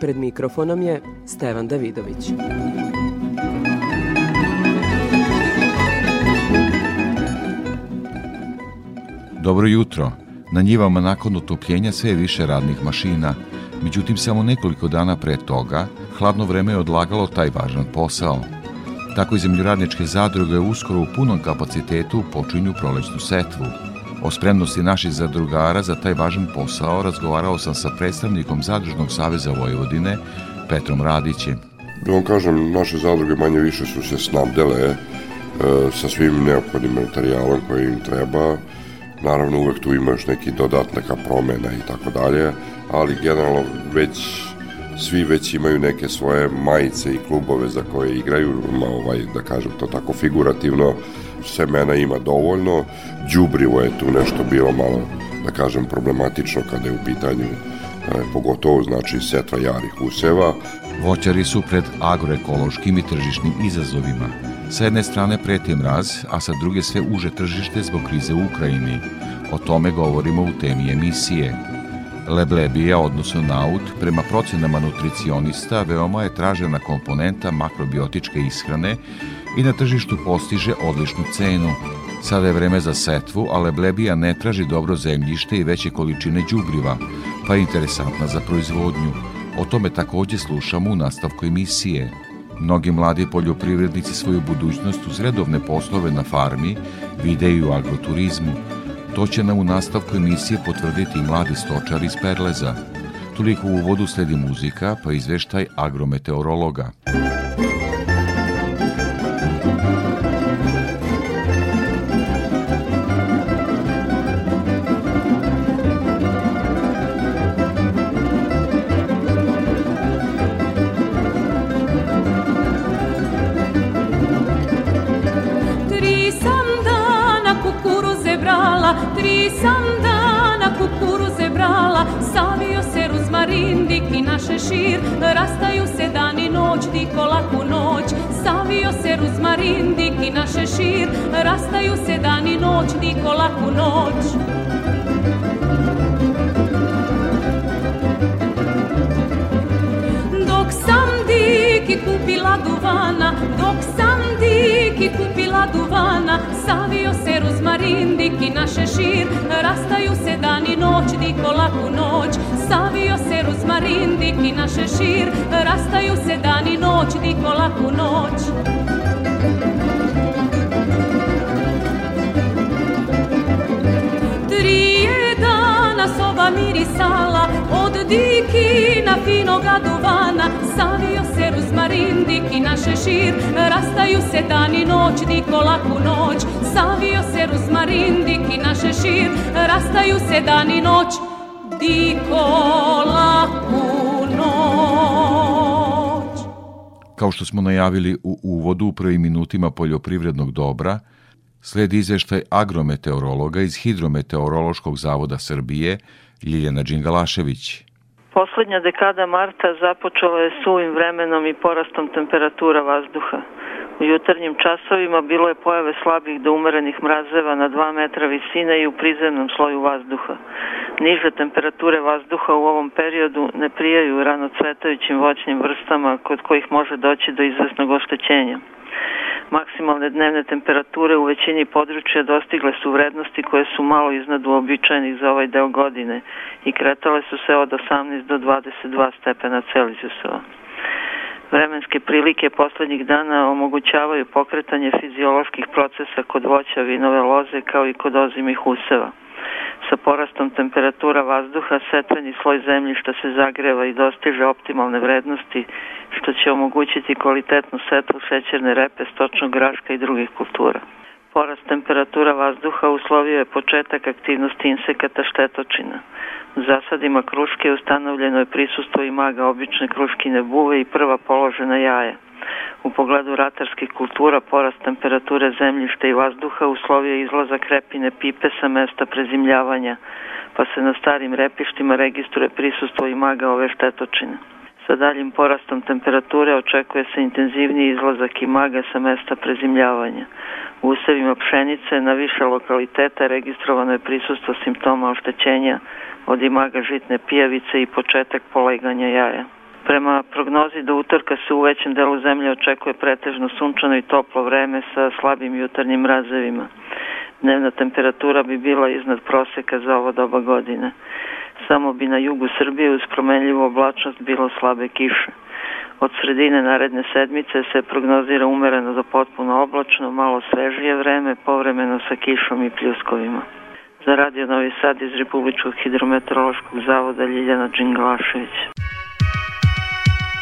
Pred mikrofonom je Stevan Davidović. Dobro jutro. Na njivama nakon otopljenja sve je više radnih mašina. Međutim, samo nekoliko dana pre toga, hladno vreme je odlagalo taj važan posao. Tako i zemljoradničke zadruge uskoro u punom kapacitetu počinju prolećnu setvu. O spremnosti naših zadrugara za taj važan posao razgovarao sam sa predstavnikom Zadružnog saveza Vojvodine, Petrom Radićem. Da vam kažem, naše zadruge manje više su se snabdele e, sa svim neophodnim materijalom koji im treba. Naravno, uvek tu ima još neki dodat, neka promena i tako dalje, ali generalno već svi već imaju neke svoje majice i klubove za koje igraju, ma ovaj, da kažem to tako figurativno, semena ima dovoljno, đubrivo je tu nešto bilo malo, da kažem, problematično kada je u pitanju e, pogotovo znači setva jarih useva, Voćari su pred agroekološkim i tržišnim izazovima. Sa jedne strane preti mraz, a sa druge sve uže tržište zbog krize u Ukrajini. O tome govorimo u temi emisije. Leblebija, odnosno naut, prema procenama nutricionista, veoma je tražena komponenta makrobiotičke ishrane i na tržištu postiže odličnu cenu. Sada je vreme za setvu, a leblebija ne traži dobro zemljište i veće količine đubriva, pa je interesantna za proizvodnju. O tome takođe slušamo u nastavku emisije. Mnogi mladi poljoprivrednici svoju budućnost uz redovne poslove na farmi vide i u agroturizmu. To će nam u nastavku emisije potvrditi i mladi stočar iz Perleza. Toliko u uvodu sledi muzika, pa izveštaj agrometeorologa. Tri duvana, savio se ruzmarin, diki naše šir, rastaju se dan i noć, diko laku noć, savio se ruzmarin, diki naše šir, rastaju se dan i noć, diko laku noć. Tri je dana soba mirisala dikina finoga duvana Savio se ruzmarin, diki naše šir Rastaju se dan i noć, diko laku noć Savio se ruzmarin, diki naše šir Rastaju se dan i noć, diko laku noć Kao što smo najavili u uvodu u prvim minutima poljoprivrednog dobra, sledi izveštaj agrometeorologa iz Hidrometeorološkog zavoda Srbije, Ljiljana Đingalašević. Poslednja dekada marta započela je suvim vremenom i porastom temperatura vazduha. U jutarnjim časovima bilo je pojave slabih do umerenih mrazeva na 2 metra visine i u prizemnom sloju vazduha. Niže temperature vazduha u ovom periodu ne prijaju rano cvetajućim voćnim vrstama kod kojih može doći do izvesnog oštećenja. Maksimalne dnevne temperature u većini područja dostigle su vrednosti koje su malo iznad uobičajenih za ovaj deo godine i kretale su se od 18 do 22 stepena Celzijusova. Vremenske prilike poslednjih dana omogućavaju pokretanje fizioloških procesa kod voća vinove loze kao i kod ozimih useva. Sa porastom temperatura vazduha setveni sloj zemljišta se zagreva i dostiže optimalne vrednosti, što će omogućiti kvalitetnu setvu šećerne repe, stočnog graška i drugih kultura. Porast temperatura vazduha uslovio je početak aktivnosti insekata štetočina. U zasadima kruške ustanovljeno je prisustvo i maga obične kruškine buve i prva položena jaja. U pogledu ratarskih kultura porast temperature zemljišta i vazduha uslovio je izlazak repine pipe sa mesta prezimljavanja, pa se na starim repištima registruje prisustvo i maga ove štetočine. Sa daljim porastom temperature očekuje se intenzivniji izlazak i maga sa mesta prezimljavanja. U usevima pšenice na više lokaliteta registrovano je prisustvo simptoma oštećenja od imaga žitne pijavice i početak poleganja jaja. Prema prognozi do utorka se u većem delu zemlje očekuje pretežno sunčano i toplo vreme sa slabim jutarnjim mrazevima. Dnevna temperatura bi bila iznad proseka za ovo doba godine. Samo bi na jugu Srbije uz promenljivu oblačnost bilo slabe kiše. Od sredine naredne sedmice se prognozira umereno do potpuno oblačno, malo svežije vreme, povremeno sa kišom i pljuskovima. Za Radio Novi Sad iz Republičkog hidrometeorološkog zavoda Ljiljana Đinglašević.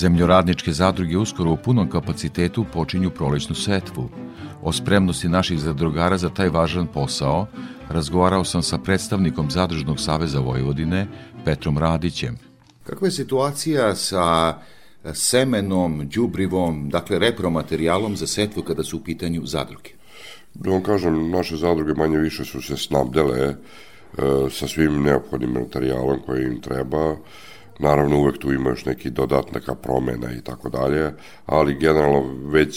Zemljoradničke zadruge uskoro u punom kapacitetu počinju prolećnu setvu. O spremnosti naših zadrugara za taj važan posao razgovarao sam sa predstavnikom Zadružnog saveza Vojvodine, Petrom Radićem. Kakva je situacija sa semenom, đubrivom, dakle repromaterijalom za setvu kada su u pitanju zadruge? Da vam kažem, naše zadruge manje više su se snabdele e, sa svim neophodnim materijalom koji im treba. Naravno, uvek tu ima još neki dodat, neka promena i tako dalje, ali generalno već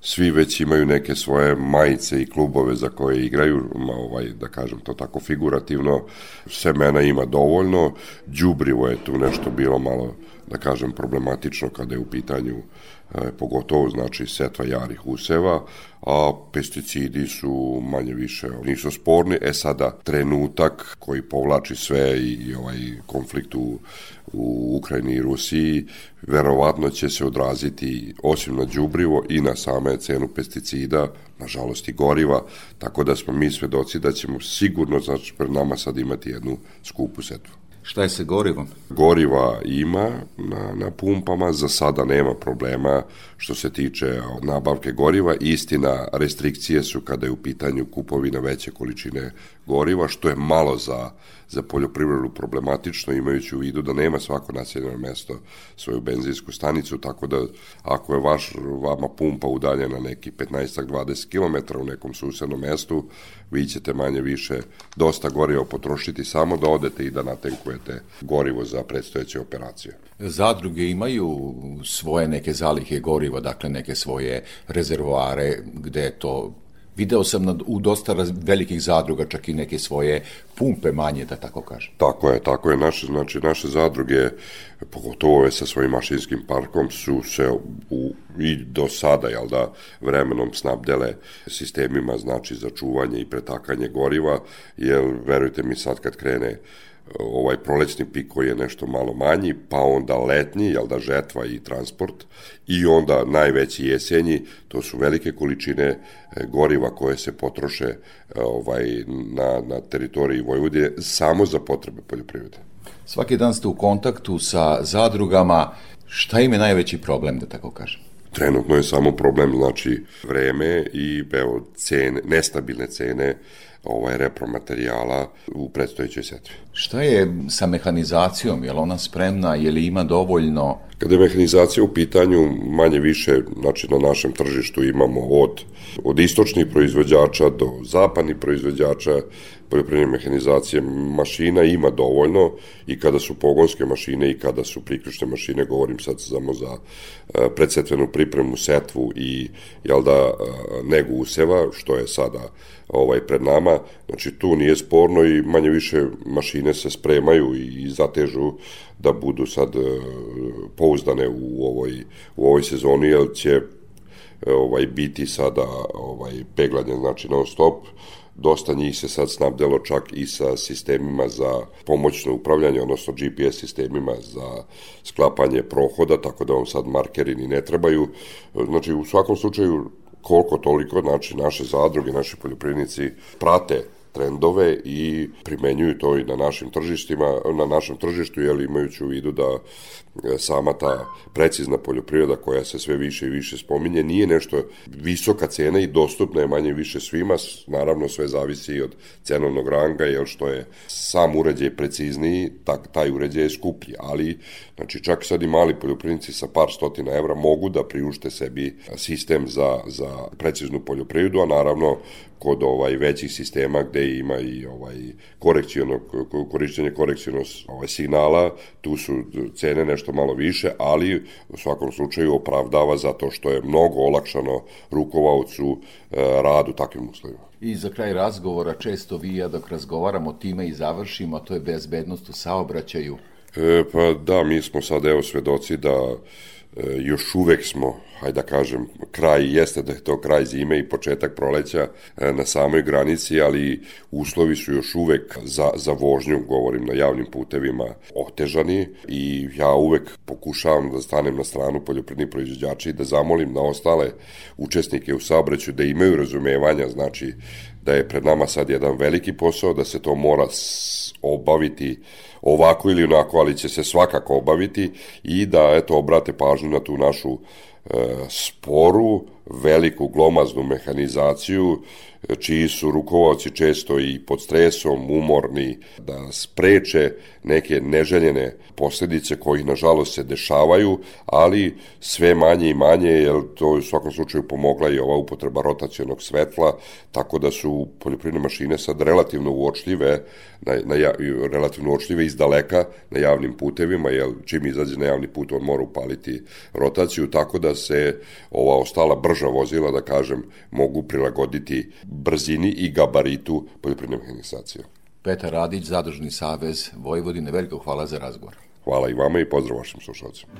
svi već imaju neke svoje majice i klubove za koje igraju, ovaj, da kažem to tako figurativno, semena ima dovoljno, đubrivo je tu nešto bilo malo, da kažem, problematično kada je u pitanju e, pogotovo znači setva jarih useva, a pesticidi su manje više nisu sporni. E sada trenutak koji povlači sve i, ovaj konflikt u u Ukrajini i Rusiji verovatno će se odraziti osim na đubrivo i na same cenu pesticida, nažalost i goriva, tako da smo mi svedoci da ćemo sigurno znači, pred nama sad imati jednu skupu setvu. Šta je sa gorivom? Goriva ima na, na pumpama, za sada nema problema što se tiče nabavke goriva. Istina, restrikcije su kada je u pitanju kupovina veće količine goriva, što je malo za za poljoprivredu problematično, imajući u vidu da nema svako naseljeno mesto svoju benzinsku stanicu, tako da ako je vaš, vama pumpa udaljena neki 15-20 km u nekom susednom mestu, vi ćete manje više dosta goriva potrošiti samo da odete i da natenkujete gorivo za predstojeće operacije. Zadruge imaju svoje neke zalihe goriva, dakle neke svoje rezervoare gde to Video sam na, u dosta raz, velikih zadruga čak i neke svoje pumpe manje, da tako kažem. Tako je, tako je. Naše, znači, naše zadruge, pogotovo ove sa svojim mašinskim parkom, su se u, i do sada, jel da, vremenom snabdele sistemima, znači, za čuvanje i pretakanje goriva, jer, verujte mi, sad kad krene ovaj prolećni pik koji je nešto malo manji, pa onda letnji, jel da žetva i transport, i onda najveći jesenji, to su velike količine e, goriva koje se potroše e, ovaj na, na teritoriji Vojvodine samo za potrebe poljoprivrede. Svaki dan ste u kontaktu sa zadrugama, šta im je najveći problem, da tako kažem? Trenutno je samo problem, znači, vreme i evo, cene, nestabilne cene ovaj repromaterijala u predstojećoj setvi. Šta je sa mehanizacijom? Je li ona spremna? Je li ima dovoljno? Kada je mehanizacija u pitanju, manje više, znači na našem tržištu imamo od, od istočnih proizvođača do zapadnih proizvođača poljoprivredne mehanizacije mašina ima dovoljno i kada su pogonske mašine i kada su priključne mašine, govorim sad samo za e, predsetvenu pripremu, setvu i jel da, e, negu useva, što je sada ovaj pred nama. Znači tu nije sporno i manje više mašine se spremaju i zatežu da budu sad e, pouzdane u ovoj, u ovoj sezoni, jer će ovaj, biti sada ovaj, peglanje, znači non stop, dosta njih se sad snabdelo čak i sa sistemima za pomoćno upravljanje, odnosno GPS sistemima za sklapanje prohoda, tako da vam sad markeri ni ne trebaju. Znači, u svakom slučaju, koliko toliko, znači, naše zadruge, naši poljoprivrednici prate trendove i primenjuju to i na našim tržištima, na našem tržištu, jel imajući u vidu da sama ta precizna poljoprivreda koja se sve više i više spominje nije nešto visoka cena i dostupna je manje više svima, naravno sve zavisi i od cenovnog ranga, jel što je sam uređaj precizniji, tak, taj uređaj je skuplji, ali znači čak sad i mali poljoprivrednici sa par stotina evra mogu da priušte sebi sistem za, za preciznu poljoprivredu, a naravno kod ovaj većih sistema gde ima i ovaj korekciono korišćenje korekcionog ovaj signala, tu su cene nešto malo više, ali u svakom slučaju opravdava zato što je mnogo olakšano rukovaocu e, rad u takvim uslovima. I za kraj razgovora često vi ja dok razgovaramo time i završimo, to je bezbednost u saobraćaju. E, pa da, mi smo sad evo svedoci da još uvek smo, hajde da kažem, kraj jeste da je to kraj zime i početak proleća e, na samoj granici, ali uslovi su još uvek za, za vožnju, govorim na javnim putevima, otežani i ja uvek pokušavam da stanem na stranu poljoprivrednih proizvođača i da zamolim na ostale učesnike u saobraćaju da imaju razumevanja, znači da je pred nama sad jedan veliki posao, da se to mora obaviti ovako ili onako, ali će se svakako obaviti i da eto obrate pažnju na tu našu e, sporu, veliku glomaznu mehanizaciju čiji su rukovalci često i pod stresom, umorni, da spreče neke neželjene posledice koji nažalost se dešavaju, ali sve manje i manje, jer to u svakom slučaju pomogla i ova upotreba rotacionog svetla, tako da su poljoprivredne mašine sad relativno uočljive, na, na, relativno uočljive iz daleka na javnim putevima, jer čim izađe na javni put on mora upaliti rotaciju, tako da se ova ostala brža vozila, da kažem, mogu prilagoditi brzini i gabaritu poljoprivredne mehanizacije. Petar Radić, Zadružni savez Vojvodine, veliko hvala za razgovor. Hvala i vama i pozdrav vašim slušalcima.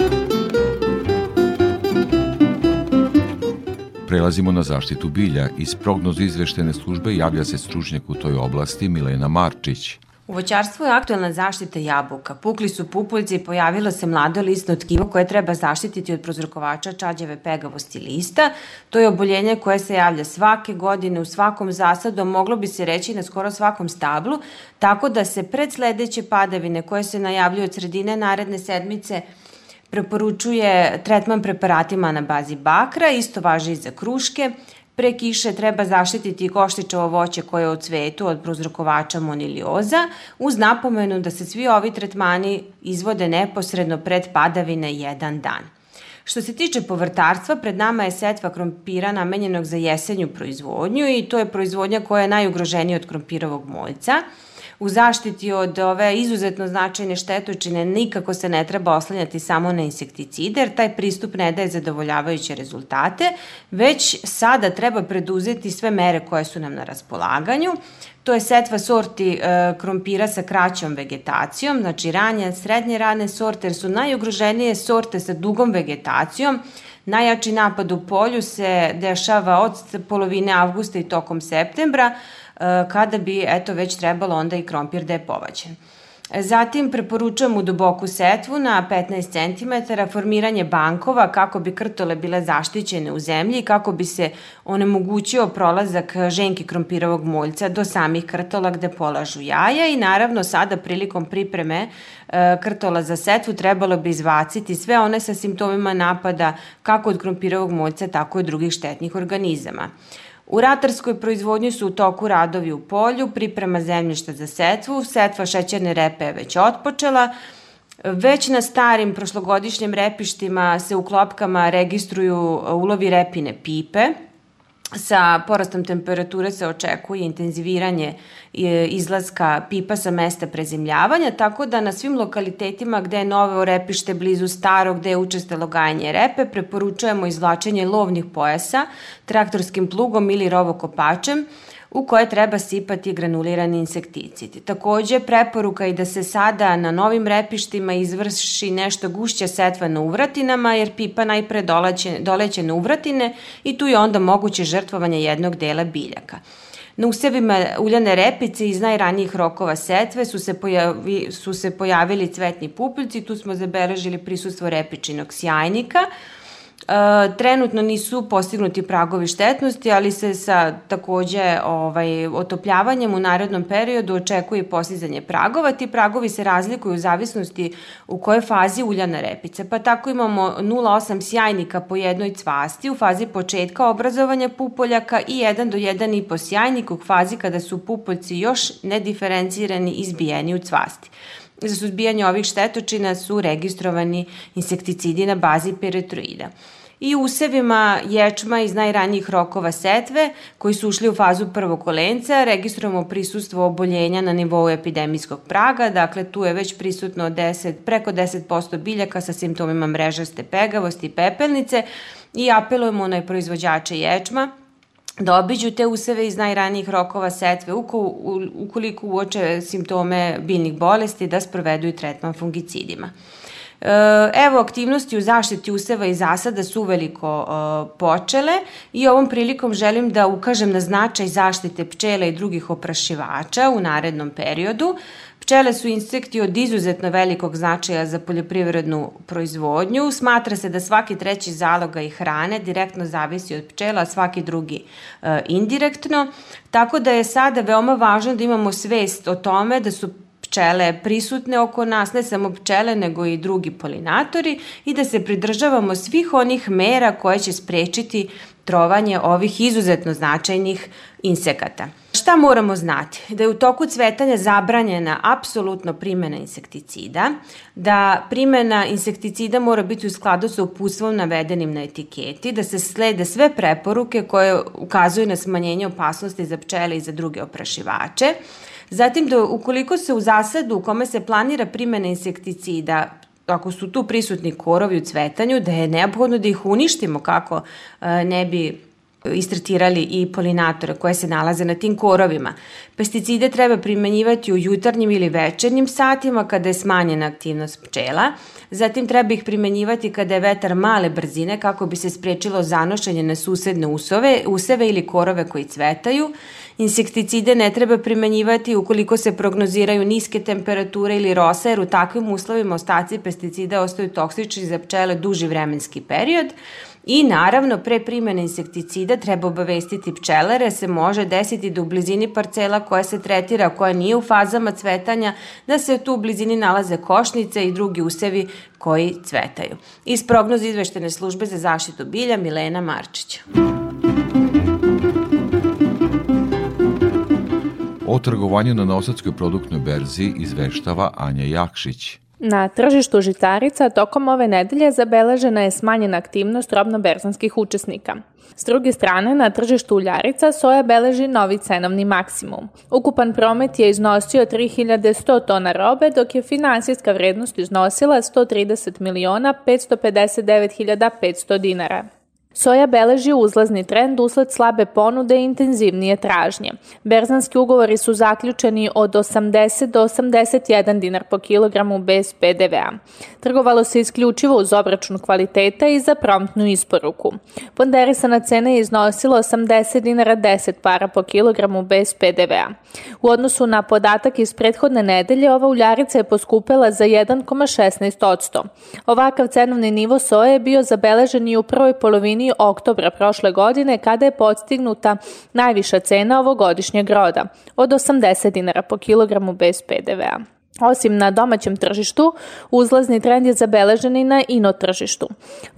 Prelazimo na zaštitu bilja. Iz prognozu izveštene službe javlja se stručnjak u toj oblasti Milena Marčić. U voćarstvu je aktualna zaštita jabuka. Pukli su pupuljci i pojavilo se mlado listno tkivo koje treba zaštititi od prozrokovača čađave pegavosti lista. To je oboljenje koje se javlja svake godine u svakom zasadu, moglo bi se reći na skoro svakom stablu, tako da se pred sledeće padavine koje se najavljuju od sredine naredne sedmice preporučuje tretman preparatima na bazi bakra, isto važi i za kruške, Pre kiše treba zaštititi koštičevo voće koje je u cvetu od prozrokovača monilioza, uz napomenu da se svi ovi tretmani izvode neposredno pred padavine jedan dan. Što se tiče povrtarstva, pred nama je setva krompira namenjenog za jesenju proizvodnju i to je proizvodnja koja je najugroženija od krompirovog moljca – u zaštiti od ove izuzetno značajne štetočine nikako se ne treba oslanjati samo na insekticide, jer taj pristup ne daje zadovoljavajuće rezultate, već sada treba preduzeti sve mere koje su nam na raspolaganju. To je setva sorti e, krompira sa kraćom vegetacijom, znači ranje, srednje rane sorte, jer su najugroženije sorte sa dugom vegetacijom, Najjači napad u polju se dešava od polovine avgusta i tokom septembra, kada bi eto već trebalo onda i krompir da je povaćen. Zatim preporučujemo duboku setvu na 15 cm, formiranje bankova kako bi krtole bile zaštićene u zemlji i kako bi se onemogućio prolazak ženki krompirovog moljca do samih krtola gde polažu jaja i naravno sada prilikom pripreme krtola za setvu trebalo bi izvaciti sve one sa simptomima napada kako od krompirovog moljca tako i od drugih štetnih organizama. U ratarskoj proizvodnji su u toku radovi u polju, priprema zemljišta za setvu, setva šećerne repe je već otpočela, Već na starim prošlogodišnjim repištima se u klopkama registruju ulovi repine pipe, sa porastom temperature se očekuje intenziviranje e, izlaska pipa sa mesta prezimljavanja, tako da na svim lokalitetima gde je novo repište blizu starog, gde je učestalo gajanje repe, preporučujemo izvlačenje lovnih pojasa traktorskim plugom ili rovokopačem, u koje treba sipati granulirani insekticid. Takođe, preporuka je da se sada na novim repištima izvrši nešto gušća setva na uvratinama, jer pipa najpre doleće, doleće na uvratine i tu je onda moguće žrtvovanje jednog dela biljaka. Na usevima uljane repice iz najranijih rokova setve su se, pojavi, su se pojavili cvetni pupiljci, tu smo zabeležili prisustvo repičinog sjajnika, trenutno nisu postignuti pragovi štetnosti, ali se sa takođe ovaj, otopljavanjem u narednom periodu očekuje postizanje pragova. Ti pragovi se razlikuju u zavisnosti u kojoj fazi uljana repica. Pa tako imamo 0,8 sjajnika po jednoj cvasti u fazi početka obrazovanja pupoljaka i 1 do 1,5 sjajnika u fazi kada su pupoljci još nediferencirani i izbijeni u cvasti. Za suzbijanje ovih štetočina su registrovani insekticidi na bazi peritroida i usevima ječma iz najranijih rokova setve koji su ušli u fazu prvog kolenca registrujemo prisustvo oboljenja na nivou epidemijskog praga, dakle tu je već prisutno 10, preko 10% biljaka sa simptomima mrežaste pegavosti i pepelnice i apelujemo na proizvođače ječma da obiđu te useve iz najranijih rokova setve ukoliko uoče simptome biljnih bolesti da sprovedu i tretman fungicidima. E, evo, aktivnosti u zaštiti useva i zasada su uveliko e, počele i ovom prilikom želim da ukažem na značaj zaštite pčela i drugih oprašivača u narednom periodu. Pčele su insekti od izuzetno velikog značaja za poljoprivrednu proizvodnju. Smatra se da svaki treći zaloga i hrane direktno zavisi od pčela, a svaki drugi e, indirektno. Tako da je sada veoma važno da imamo svest o tome da su pčele prisutne oko nas, ne samo pčele, nego i drugi polinatori i da se pridržavamo svih onih mera koje će sprečiti trovanje ovih izuzetno značajnih insekata. Šta moramo znati? Da je u toku cvetanja zabranjena apsolutno primjena insekticida, da primjena insekticida mora biti u skladu sa upustvom navedenim na etiketi, da se slede sve preporuke koje ukazuju na smanjenje opasnosti za pčele i za druge oprašivače, Zatim, da ukoliko se u zasadu u kome se planira primjena insekticida ako su tu prisutni korovi u cvetanju, da je neophodno da ih uništimo kako e, ne bi istretirali i polinatore koje se nalaze na tim korovima. Pesticide treba primenjivati u jutarnjim ili večernjim satima kada je smanjena aktivnost pčela. Zatim treba ih primenjivati kada je vetar male brzine kako bi se sprečilo zanošenje na susedne usove, useve ili korove koji cvetaju. Insekticide ne treba primenjivati ukoliko se prognoziraju niske temperature ili rosa, jer u takvim uslovima ostaci pesticida ostaju toksični za pčele duži vremenski period. I naravno, pre primjene insekticida treba obavestiti pčelare, se može desiti da u blizini parcela koja se tretira, koja nije u fazama cvetanja, da se tu u blizini nalaze košnice i drugi usevi koji cvetaju. Iz prognoza izveštene službe za zaštitu bilja Milena Marčića. O trgovanju na Nosadskoj produktnoj berzi izveštava Anja Jakšić. Na tržištu žitarica tokom ove nedelje zabeležena je smanjena aktivnost robno-berzanskih učesnika. S druge strane, na tržištu uljarica soja beleži novi cenovni maksimum. Ukupan promet je iznosio 3100 tona robe, dok je finansijska vrednost iznosila 130 miliona 559 500 dinara. Soja beleži uzlazni trend usled slabe ponude i intenzivnije tražnje. Berzanski ugovori su zaključeni od 80 do 81 dinar po kilogramu bez PDV-a. Trgovalo se isključivo uz obračun kvaliteta i za promptnu isporuku. Ponderisana cena je iznosila 80 dinara 10 para po kilogramu bez PDV-a. U odnosu na podatak iz prethodne nedelje, ova uljarica je poskupela za 1,16%. Ovakav cenovni nivo soje je bio zabeležen i u prvoj polovini oktobra prošle godine kada je podstignuta najviša cena ovogodišnjeg roda od 80 dinara po kilogramu bez PDV-a. Osim na domaćem tržištu, uzlazni trend je zabeležen i na.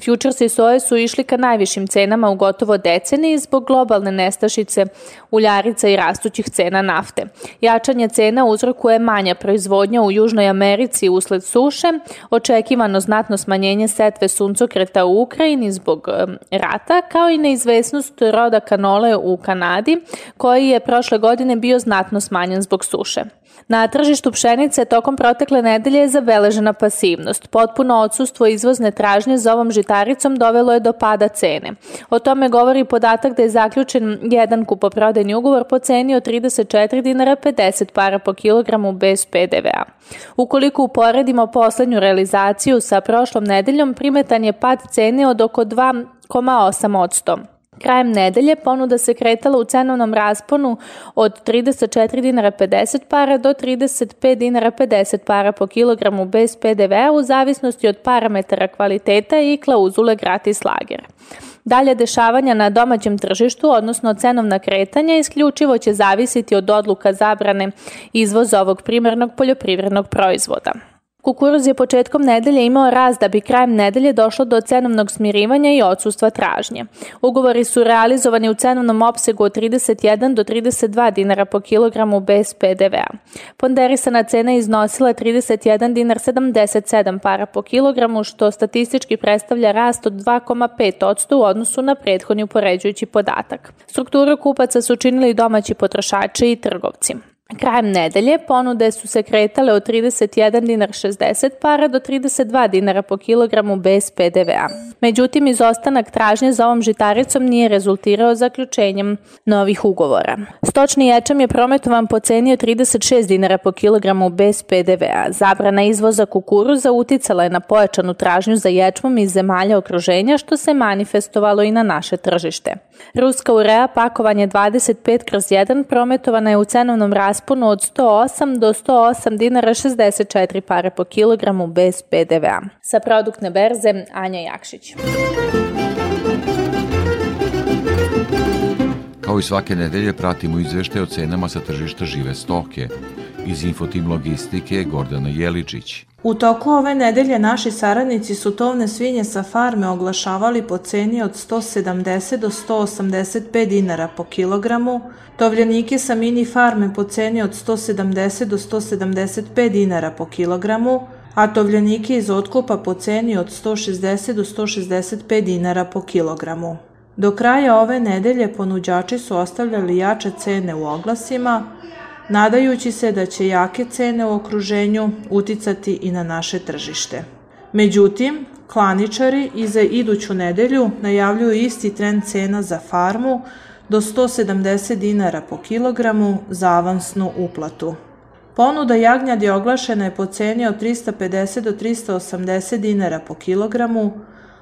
Futuresi soje su išli ka najvišim cenama u gotovo deceniji zbog globalne nestašice uljarica i rastućih cena nafte. Jačanje cena uzrokuje manja proizvodnja u Južnoj Americi usled suše, očekivano znatno smanjenje setve suncokreta u Ukrajini zbog rata, kao i neizvesnost roda kanole u Kanadi, koji je prošle godine bio znatno smanjen zbog suše. Na tržištu pšenice tokom protekle nedelje je zabeležena pasivnost. Potpuno odsustvo izvozne tražnje za ovom žitaricom dovelo je do pada cene. O tome govori podatak da je zaključen jedan kupoprodajni ugovor po ceni od 34 dinara 50 para po kilogramu bez PDV-a. Ukoliko uporedimo poslednju realizaciju sa prošlom nedeljom, primetan je pad cene od oko 2,8%. Krajem nedelje ponuda se kretala u cenovnom rasponu od 34 dinara 50 para do 35 dinara 50 para po kilogramu bez PDV u zavisnosti od parametara kvaliteta i klauzule gratis lager. Dalje dešavanja na domaćem tržištu, odnosno cenovna kretanja, isključivo će zavisiti od odluka zabrane izvoza ovog primarnog poljoprivrednog proizvoda. Kukuruz je početkom nedelje imao rast da bi krajem nedelje došlo do cenovnog smirivanja i odsustva tražnje. Ugovori su realizovani u cenovnom opsegu od 31 do 32 dinara po kilogramu bez PDV-a. Ponderisana cena iznosila 31 dinar 77 para po kilogramu, što statistički predstavlja rast od 2,5% u odnosu na prethodni upoređujući podatak. Strukturu kupaca su činili domaći potrošači i trgovci. Krajem nedelje ponude su se kretale od 31 dinar 60 para do 32 dinara po kilogramu bez PDV-a. Međutim, izostanak tražnje za ovom žitaricom nije rezultirao zaključenjem novih ugovora. Stočni ječam je prometovan po ceni od 36 dinara po kilogramu bez PDV-a. Zabrana izvoza kukuruza uticala je na pojačanu tražnju za ječmom iz zemalja okruženja, što se manifestovalo i na naše tržište. Ruska urea pakovanje 25 kroz 1 prometovana je u cenovnom rasponu od 108 do 108 dinara 64 pare po kilogramu bez PDV-a. Sa produktne berze Anja Jakšić. Kao i svake nedelje pratimo izvešte o cenama sa tržišta žive stoke. Iz Infotim Logistike Gordana Jeličić. U toku ove nedelje naši saradnici su tovne svinje sa farme oglašavali po ceni od 170 do 185 dinara po kilogramu, tovljanike sa mini farme po ceni od 170 do 175 dinara po kilogramu, a tovljanike iz otkupa po ceni od 160 do 165 dinara po kilogramu. Do kraja ove nedelje ponuđači su ostavljali jače cene u oglasima, nadajući se da će jake cene u okruženju uticati i na naše tržište. Međutim, klaničari i za iduću nedelju najavljuju isti trend cena za farmu do 170 dinara po kilogramu za avansnu uplatu. Ponuda jagnjadi oglašena je po ceni od 350 do 380 dinara po kilogramu,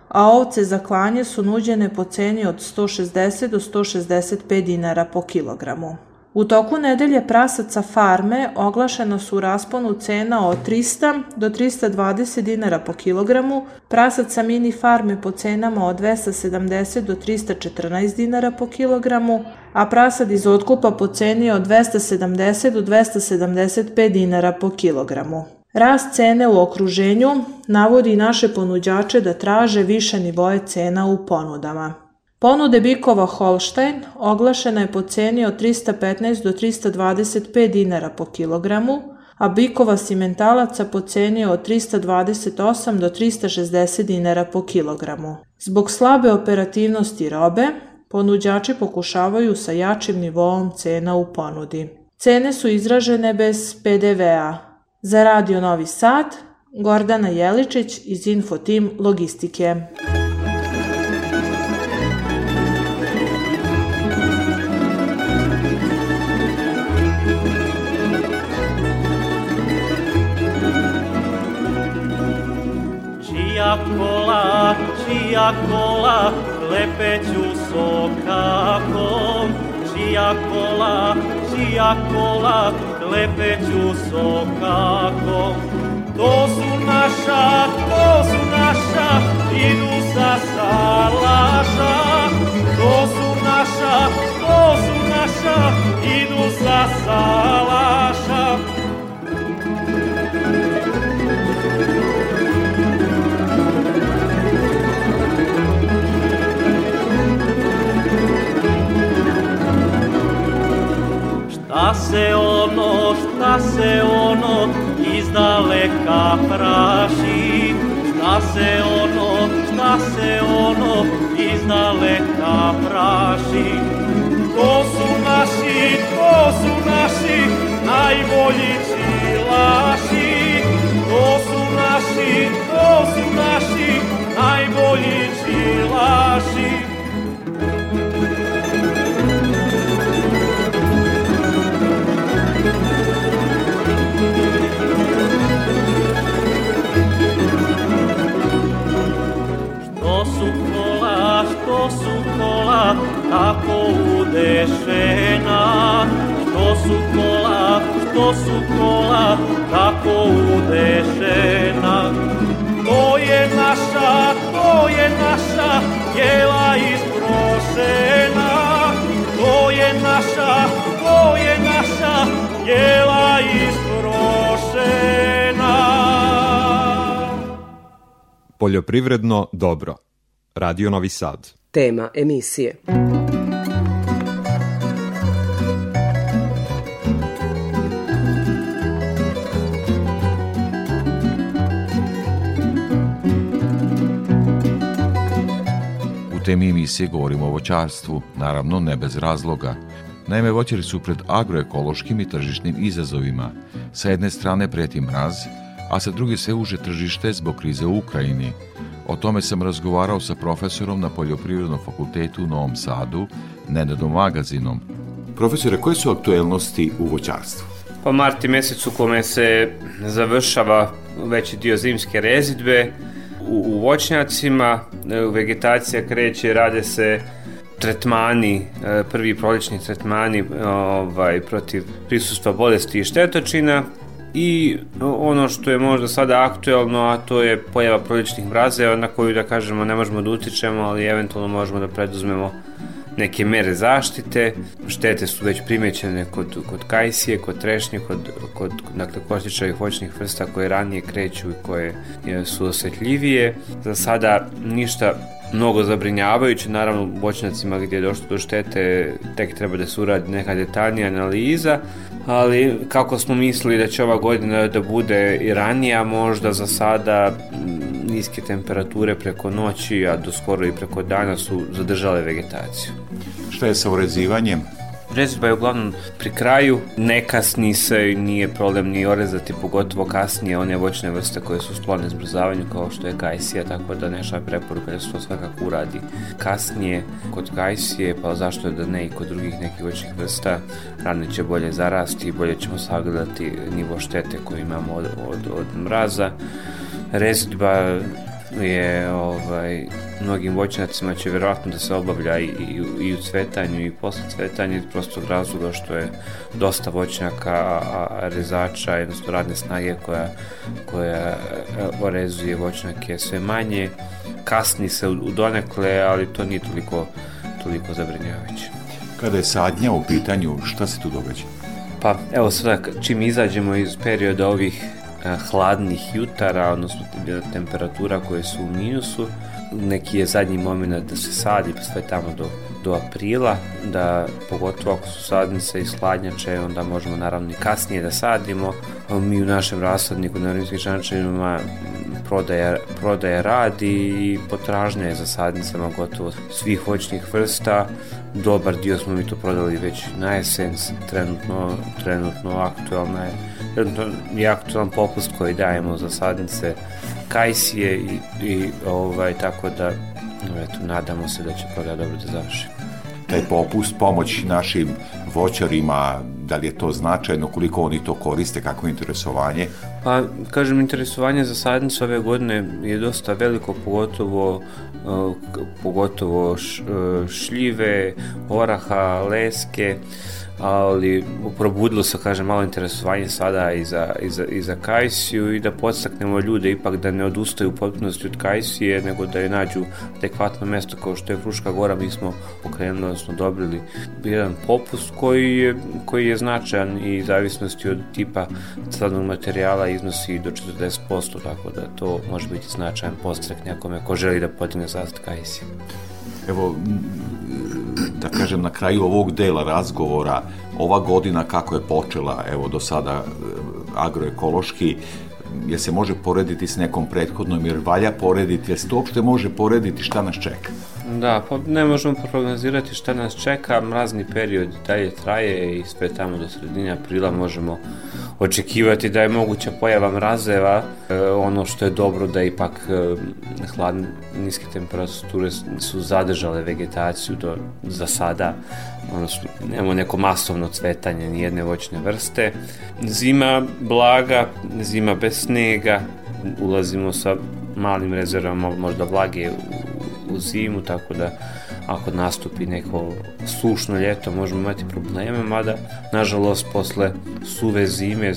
a ovce za klanje su nuđene po ceni od 160 do 165 dinara po kilogramu. U toku nedelje prasaca farme oglašena su u rasponu cena od 300 do 320 dinara po kilogramu, prasaca mini farme po cenama od 270 do 314 dinara po kilogramu, a prasad iz otkupa po ceni od 270 do 275 dinara po kilogramu. Rast cene u okruženju navodi naše ponuđače da traže više nivoje cena u ponudama. Ponude bikova Holstein oglašena je po ceni od 315 do 325 dinara po kilogramu, a bikova simentalaca po ceni od 328 do 360 dinara po kilogramu. Zbog slabe operativnosti robe, ponuđači pokušavaju sa jačim nivoom cena u ponudi. Cene su izražene bez PDV-a. Za Radio Novi Sad, Gordana Jeličić iz Infotim Logistike. Čija kola, lepeću sokakom. Čija kola, čija kola, lepeću sokakom. To su naša, to su naša, idu sa salaša. To su naša, to su naša, idu sa salaša. Šta se ono, šta se ono iz daleka praši? Šta se ono, šta se ono iz daleka praši? To su naši, to su naši su kola, tako udešena. To je naša, to je naša, jela isprošena. To je naša, to je naša, jela isprošena. Poljoprivredno dobro. Radio Novi Sad. Tema emisije. Temi emisije govorimo o voćarstvu, naravno ne bez razloga. Naime, voćari su pred agroekološkim i tržišnim izazovima. Sa jedne strane preti mraz, a sa druge sve uže tržište zbog krize u Ukrajini. O tome sam razgovarao sa profesorom na Poljoprivrednom fakultetu u Novom Sadu, Nenadom Magazinom. Profesore, koje su aktuelnosti u voćarstvu? Po marti mjesec u kome se završava veći dio zimske rezidbe, u, u voćnjacima, vegetacija kreće, rade se tretmani, prvi prolični tretmani ovaj, protiv prisustva bolesti i štetočina i ono što je možda sada aktuelno, a to je pojava proličnih mrazeva na koju da kažemo ne možemo da utičemo, ali eventualno možemo da preduzmemo neke mere zaštite. Štete su već primećene kod, kod kajsije, kod trešnje, kod, kod dakle, kostičavih voćnih vrsta koje ranije kreću i koje su osetljivije. Za sada ništa mnogo zabrinjavajuće, naravno u voćnjacima gdje je došlo do štete tek treba da se uradi neka detaljnija analiza, ali kako smo mislili da će ova godina da bude i ranija, možda za sada niske temperature preko noći, a do skoro i preko dana su zadržale vegetaciju. Šta je sa urezivanjem? Rezba je uglavnom pri kraju, ne kasni se, nije problem ni orezati, pogotovo kasnije one voćne vrste koje su sklone zbrzavanju kao što je kajsija, tako da neša preporuka da se to svakako uradi kasnije kod kajsije, pa zašto da ne i kod drugih nekih voćnih vrsta, rane će bolje zarasti i bolje ćemo sagledati nivo štete koje imamo od, od, od mraza. Rezidba je ovaj, mnogim voćnjacima će vjerojatno da se obavlja i, i, i u cvetanju i posle cvetanja iz prostog razloga što je dosta voćnjaka, a, a rezača, jednostavno radne snage koja, koja orezuje voćnjake sve manje. Kasni se u, u donekle, ali to nije toliko, toliko zabrinjavajuće. Kada je sadnja u pitanju, šta se tu događa? Pa evo sada čim izađemo iz perioda ovih hladnih jutara, odnosno temperatura koje su u minusu. Neki je zadnji moment da se sadi sve tamo do, do aprila, da pogotovo ako su sadnice iz hladnjače, onda možemo naravno i kasnije da sadimo. Mi u našem rasadniku na rimskim šančevima prodaja, prodaja radi i potražnja je za sadnicama gotovo svih voćnih vrsta. Dobar dio smo mi to prodali već na jesen, trenutno, trenutno aktualna je je aktualan popust koji dajemo za sadnice kajsije i, i ovaj, tako da eto, nadamo se da će prodaja dobro da završi. Taj popust, pomoć našim voćarima, da li je to značajno, koliko oni to koriste, kako je interesovanje? Pa, kažem, interesovanje za sadnicu ove godine je dosta veliko, pogotovo pogotovo šljive, oraha, leske, ali probudilo se, kažem, malo interesovanje sada i za, i za, i za Kajsiju i da podstaknemo ljude ipak da ne odustaju u potpunosti od Kajsije, nego da je nađu adekvatno mesto kao što je Fruška gora, mi smo pokrenuli, odnosno dobrili jedan popust koji je, koji je značajan i zavisnosti od tipa sadnog materijala iznosi do 40%, tako da to može biti značajan postrek nekome ko želi da podigne zasad Kajsije. Evo, da kažem, na kraju ovog dela razgovora, ova godina kako je počela, evo, do sada agroekološki, je se može porediti s nekom prethodnom, jer valja porediti, jer se to uopšte može porediti šta nas čeka? Da, pa ne možemo prognozirati šta nas čeka, mrazni period dalje traje i sve tamo do sredine aprila možemo očekivati da je moguća pojava mrazeva, e, ono što je dobro da ipak e, hladne, niske temperature su zadržale vegetaciju do, za sada, odnosno nemamo neko masovno cvetanje ni jedne voćne vrste. Zima blaga, zima bez snega, ulazimo sa malim rezervama možda vlage u, u zimu, tako da ako nastupi neko sušno ljeto možemo imati probleme, mada nažalost posle suve zime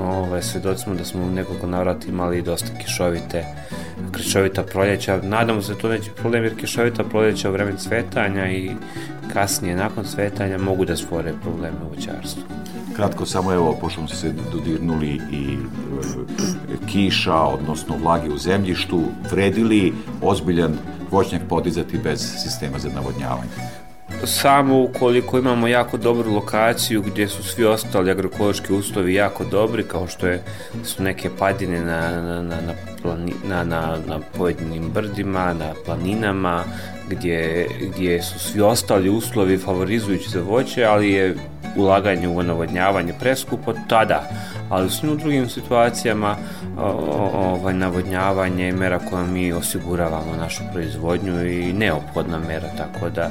ovaj, svedoci smo da smo nekoliko navrata imali dosta kišovite kišovita proljeća. Nadamo se da to neće problem jer kišovita proljeća u vreme cvetanja i kasnije nakon cvetanja mogu da stvore probleme u voćarstvu. Kratko samo evo, pošto smo se dodirnuli i e, kiša, odnosno vlage u zemljištu, vredili ozbiljan voćnjak podizati bez sistema za navodnjavanje? Samo ukoliko imamo jako dobru lokaciju gdje su svi ostali agroekološki uslovi jako dobri, kao što je, su neke padine na, na, na, na, plani, na, na, na pojedinim brdima, na planinama, gdje, gdje su svi ostali uslovi favorizujući za voće, ali je ulaganje u navodnjavanje preskupo, tada ali u svim drugim situacijama ovaj, navodnjavanje je mera kojom mi osiguravamo našu proizvodnju i neophodna mera, tako da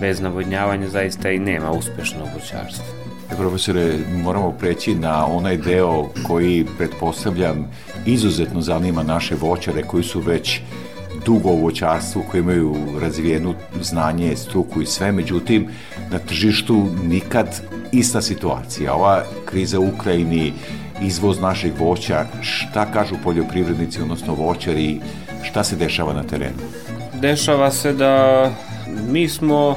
bez navodnjavanja zaista i nema uspešnog voćarstva. Profesore, moramo preći na onaj deo koji, pretpostavljam, izuzetno zanima naše voćare koji su već dugo u voćarstvu, koji imaju razvijenu znanje, struku i sve, međutim, na tržištu nikad ista situacija. Ova kriza u Ukrajini, izvoz našeg voća, šta kažu poljoprivrednici, odnosno voćari, šta se dešava na terenu? Dešava se da mi smo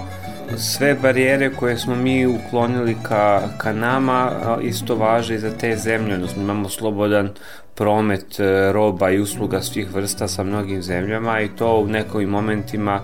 sve barijere koje smo mi uklonili ka, ka nama isto važe i za te zemlje, odnosno imamo slobodan promet e, roba i usluga svih vrsta sa mnogim zemljama i to u nekim momentima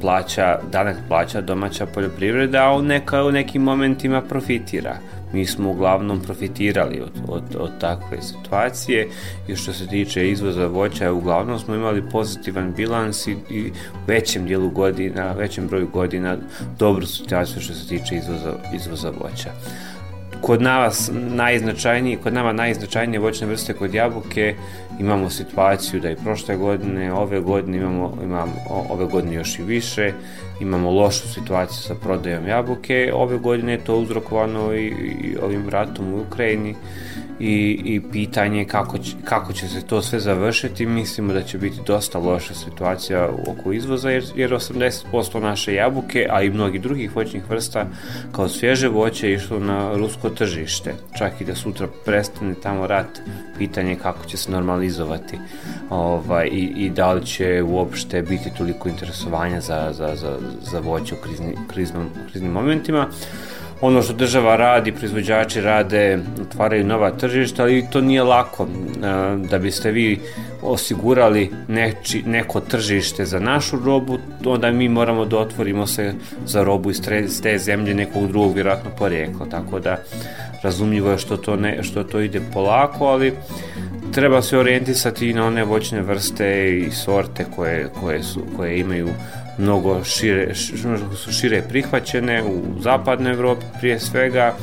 plaća, danas plaća domaća poljoprivreda, a u, neka, u nekim momentima profitira. Mi smo uglavnom profitirali od, od, od takve situacije i što se tiče izvoza voća, uglavnom smo imali pozitivan bilans i, i u većem dijelu godina, većem broju godina dobru situaciju što se tiče izvoza, izvoza voća kod nas najznačajniji, kod nama najznačajnije voćne vrste kod jabuke imamo situaciju da i prošle godine, ove godine imamo, imamo ove godine još i više, imamo lošu situaciju sa prodajom jabuke, ove godine je to uzrokovano i, i ovim ratom u Ukrajini i, i pitanje kako će, kako će se to sve završiti, mislimo da će biti dosta loša situacija oko izvoza, jer, jer 80% naše jabuke, a i mnogi drugih voćnih vrsta, kao svježe voće, išlo na rusko tržište. Čak i da sutra prestane tamo rat, pitanje kako će se normalizovati. Ovaj, i, i da li će uopšte biti toliko interesovanja za, za, za, za voće u krizni, kriznom, kriznim momentima ono što država radi, proizvođači rade, otvaraju nova tržišta, ali to nije lako. Da biste vi osigurali neči, neko tržište za našu robu, onda mi moramo da otvorimo se za robu iz te, zemlje nekog drugog vjerojatno porijekla, tako da razumljivo je što to, ne, što to ide polako, ali treba se orijentisati na one voćne vrste i sorte koje, koje, su, koje imaju mnogo šire, su šire prihvaćene u zapadnoj Evropi prije svega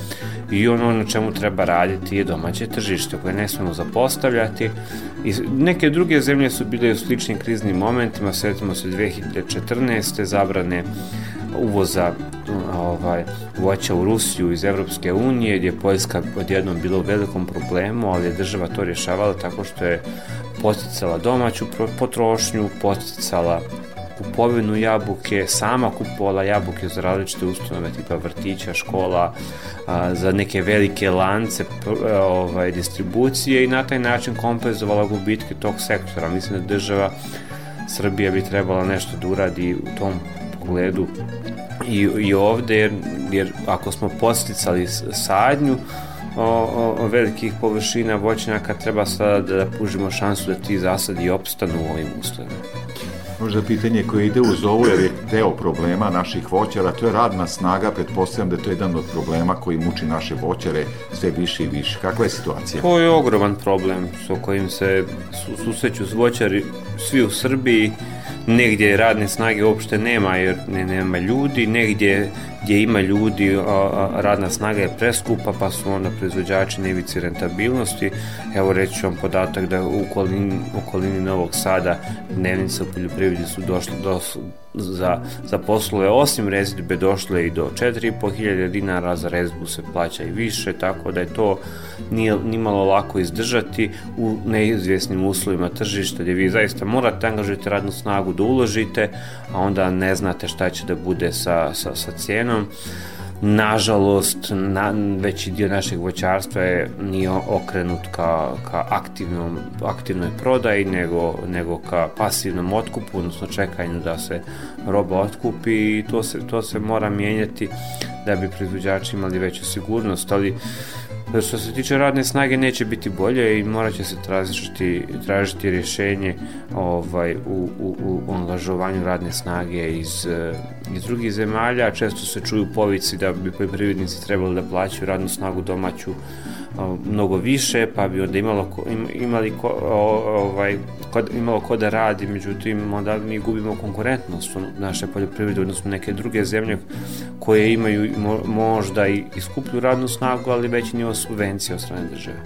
i ono na čemu treba raditi je domaće tržište koje ne smemo zapostavljati i neke druge zemlje su bile u sličnim kriznim momentima, svetimo se 2014. zabrane uvoza ovaj, voća u Rusiju iz Evropske unije, gdje je Poljska odjednom bila u velikom problemu, ali je država to rješavala tako što je posticala domaću potrošnju, posticala kupovinu jabuke, sama kupovala jabuke za različite ustanove tipa vrtića, škola, a, za neke velike lance ovaj, distribucije i na taj način kompenzovala gubitke tog sektora. Mislim da država Srbija bi trebala nešto da uradi u tom pogledu i, i ovde, jer, jer ako smo posticali sadnju, o, o, o velikih površina voćnjaka treba sada da, da pužimo šansu da ti zasadi opstanu u ovim uslovima. Možda pitanje koje ide uz ovo, jer je deo problema naših voćara, to je radna snaga, pretpostavljam da je to jedan od problema koji muči naše voćare sve više i više. Kakva je situacija? To je ogroman problem s kojim se su, susreću voćari svi u Srbiji, negdje radne snage uopšte nema jer ne, nema ljudi, negdje gdje ima ljudi, a, radna snaga je preskupa, pa su onda proizvođači na ivici rentabilnosti. Evo reći vam podatak da u okolini, okolini Novog Sada dnevnice u poljoprivredi su došle do, za, za poslove osim rezidbe došle i do 4500 dinara, za rezidbu se plaća i više, tako da je to nije nimalo lako izdržati u neizvjesnim uslovima tržišta gdje vi zaista morate angažujete radnu snagu da uložite, a onda ne znate šta će da bude sa, sa, sa cijenom. Nažalost, na, veći dio našeg voćarstva je nije okrenut ka, ka aktivnom, aktivnoj prodaji, nego, nego ka pasivnom otkupu, odnosno čekanju da se roba otkupi i to se, to se mora mijenjati da bi proizvođači imali veću sigurnost, ali što se tiče radne snage neće biti bolje i morat će se tražiti, tražiti rješenje ovaj, u, u, u angažovanju radne snage iz, eh, iz drugih zemalja. Često se čuju povici da bi poljoprivrednici trebali da plaćaju radnu snagu domaću mnogo više, pa bi onda imalo, imali ko, ovaj, kod, imalo ko da radi, međutim onda mi gubimo konkurentnost naše poljoprivrede, odnosno neke druge zemlje koje imaju možda i, i skuplju radnu snagu, ali veći nivo subvencije od strane države.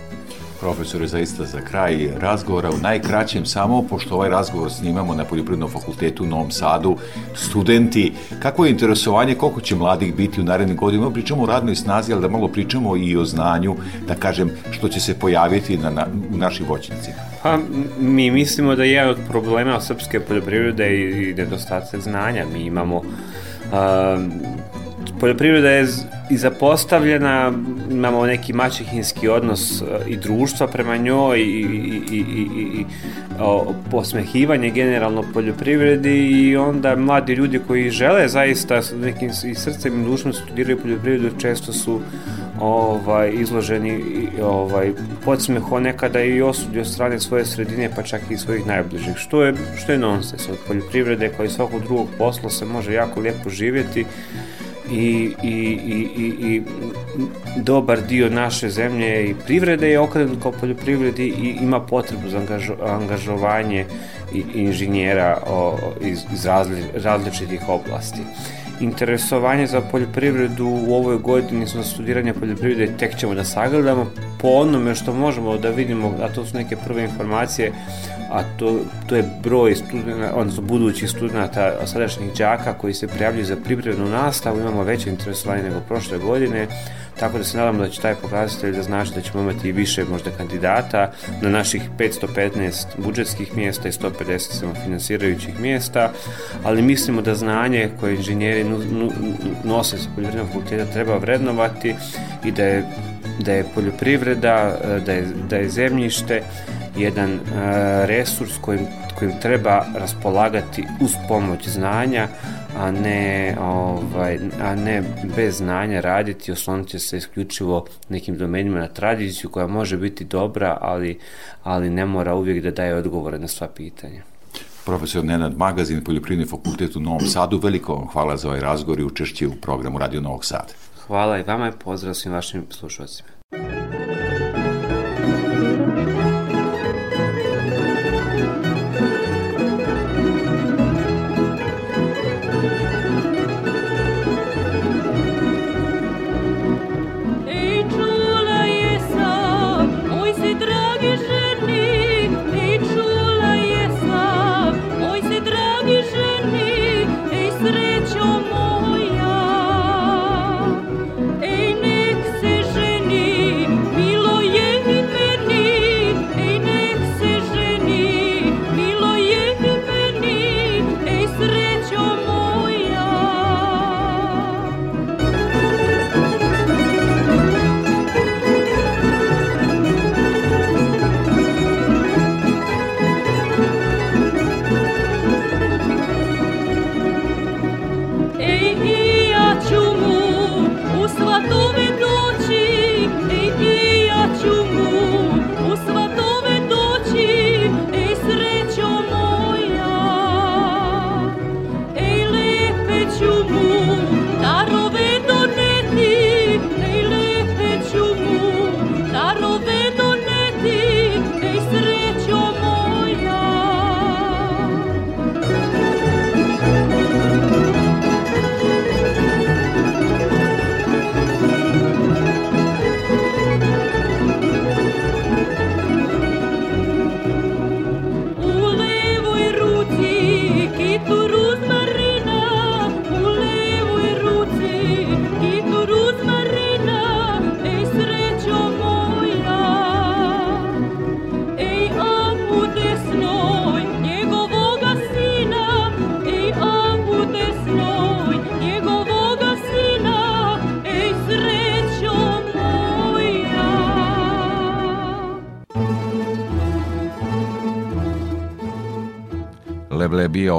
Profesore, zaista za kraj razgovora u najkraćem samo, pošto ovaj razgovor snimamo na Poljoprivrednom fakultetu u Novom Sadu, studenti, kako je interesovanje, koliko će mladih biti u narednim godinama, pričamo o radnoj snazi, ali da malo pričamo i o znanju, da kažem, što će se pojaviti na, na, u našim voćnicima. Pa, mi mislimo da je jedan od problema srpske poljoprivrede i, i nedostatak znanja. Mi imamo poljoprivreda je i zapostavljena, imamo neki maćehinski odnos e, i društva prema njoj i, i, i, i, i o, posmehivanje generalno poljoprivredi i onda mladi ljudi koji žele zaista nekim i srcem i dušom studiraju poljoprivredu često su ovaj izloženi ovaj podsmeho nekada i osudi od strane svoje sredine pa čak i svojih najbližih što je što je nonsens. Od poljoprivrede kao i svakog drugog posla se može jako lijepo živjeti i, i, i, i, i dobar dio naše zemlje i privrede je okrenut kao poljoprivredi i ima potrebu za angažo, angažovanje inženjera o, iz, iz razli, različitih oblasti. Interesovanje za poljoprivredu u ovoj godini za studiranje poljoprivrede tek ćemo da sagledamo. Po onome što možemo da vidimo, a to su neke prve informacije a to, to je broj studenta, odnosno budućih studenta, sadašnjih đaka koji se prijavljuju za pripremnu nastavu, imamo veće interesovanje nego prošle godine, tako da se nadamo da će taj pokazatelj da znači da ćemo imati više možda kandidata na naših 515 budžetskih mjesta i 150 samofinansirajućih mjesta, ali mislimo da znanje koje inženjeri nose sa poljoprivrednog fakulteta treba vrednovati i da je da je poljoprivreda, da je, da je zemljište jedan uh, resurs kojim, kojim treba raspolagati uz pomoć znanja, a ne, ovaj, a ne bez znanja raditi, osloniti se isključivo nekim domenima na tradiciju koja može biti dobra, ali, ali ne mora uvijek da daje odgovore na sva pitanja. Profesor Nenad Magazin, Poljoprivredni fakultet u Novom Sadu, veliko hvala za ovaj razgovor i učešće u programu Radio Novog Sada. Hvala i vama i pozdrav svim vašim slušalcima.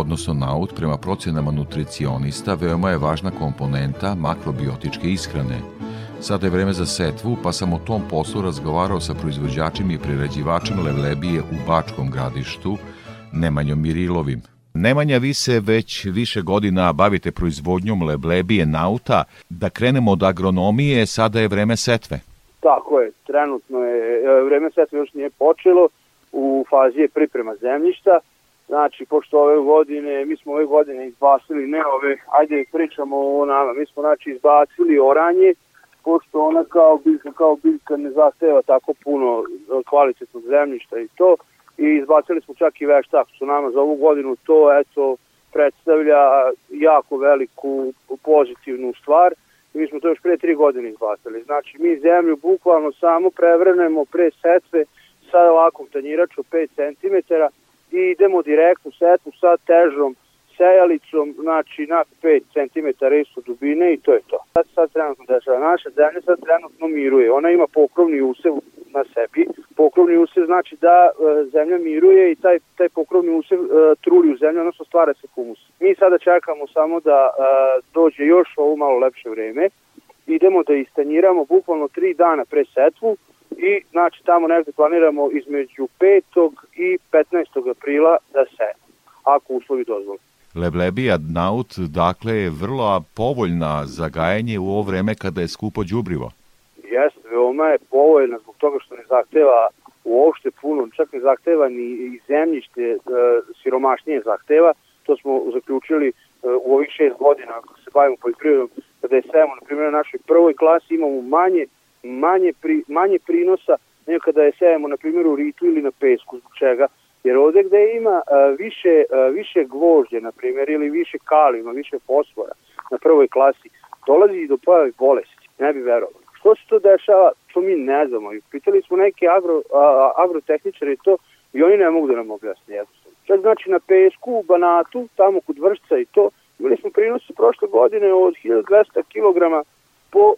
Odnosno naut, prema procenama nutricionista, veoma je važna komponenta makrobiotičke ishrane. Sada je vreme za setvu, pa sam o tom poslu razgovarao sa proizvođačima i prerađivačem leblebije u Bačkom gradištu, Nemanjom Mirilovim. Nemanja, vi se već više godina bavite proizvodnjom leblebije nauta. Da krenemo od agronomije, sada je vreme setve. Tako je, trenutno je, e, vreme setve još nije počelo, u fazi je priprema zemljišta, znači, pošto ove godine, mi smo ove godine izbacili, ne ove, ajde pričamo o nama, mi smo znači izbacili oranje, pošto ona kao biljka, kao biljka ne zahteva tako puno kvalitetnog zemljišta i to, i izbacili smo čak i veštak, što nama za ovu godinu to, eto, predstavlja jako veliku pozitivnu stvar, i mi smo to još pre tri godine izbacili. Znači, mi zemlju bukvalno samo prevrenemo pre setve sa ovakvom tanjiračom 5 cm i idemo direktno setvu sa težom sejalicom, znači na 5 cm isto dubine i to je to. Sad, sad trenutno dešava. Naša zemlja sad trenutno miruje. Ona ima pokrovni usev na sebi. Pokrovni usev znači da e, zemlja miruje i taj, taj pokrovni usev e, truli u zemlju, odnosno stvara se humus. Mi sada čekamo samo da e, dođe još ovo malo lepše vreme. Idemo da istanjiramo bukvalno 3 dana pre setvu i znači tamo negde planiramo između 5. i 15. aprila da se ako uslovi dozvoli. Leblebija naut, dakle, je vrlo povoljna za gajanje u ovo vreme kada je skupo đubrivo. Jeste, veoma je povoljna zbog toga što ne zahteva uopšte puno, čak ne zahteva ni zemljište, e, siromašnije zahteva, to smo zaključili e, u ovih šest godina ako se bavimo poljoprivredom, kada je sejemo, na primjer, na našoj prvoj klasi imamo manje, manje, pri, manje prinosa nego kada je sejemo, na primjer, u ritu ili na pesku, zbog čega? Jer ovde gde ima a, više, a, više gvožđe, na primjer, ili više kalima, više fosfora na prvoj klasi, dolazi i do pojave bolesti, ne bi verovali. Što se to dešava, to mi ne znamo. Pitali smo neke agro, a, agrotehničare i to, i oni ne mogu da nam objasne jednostavno. Čak znači na pesku, u Banatu, tamo kod Vršca i to, imali smo prinose prošle godine od 1200 kg po uh,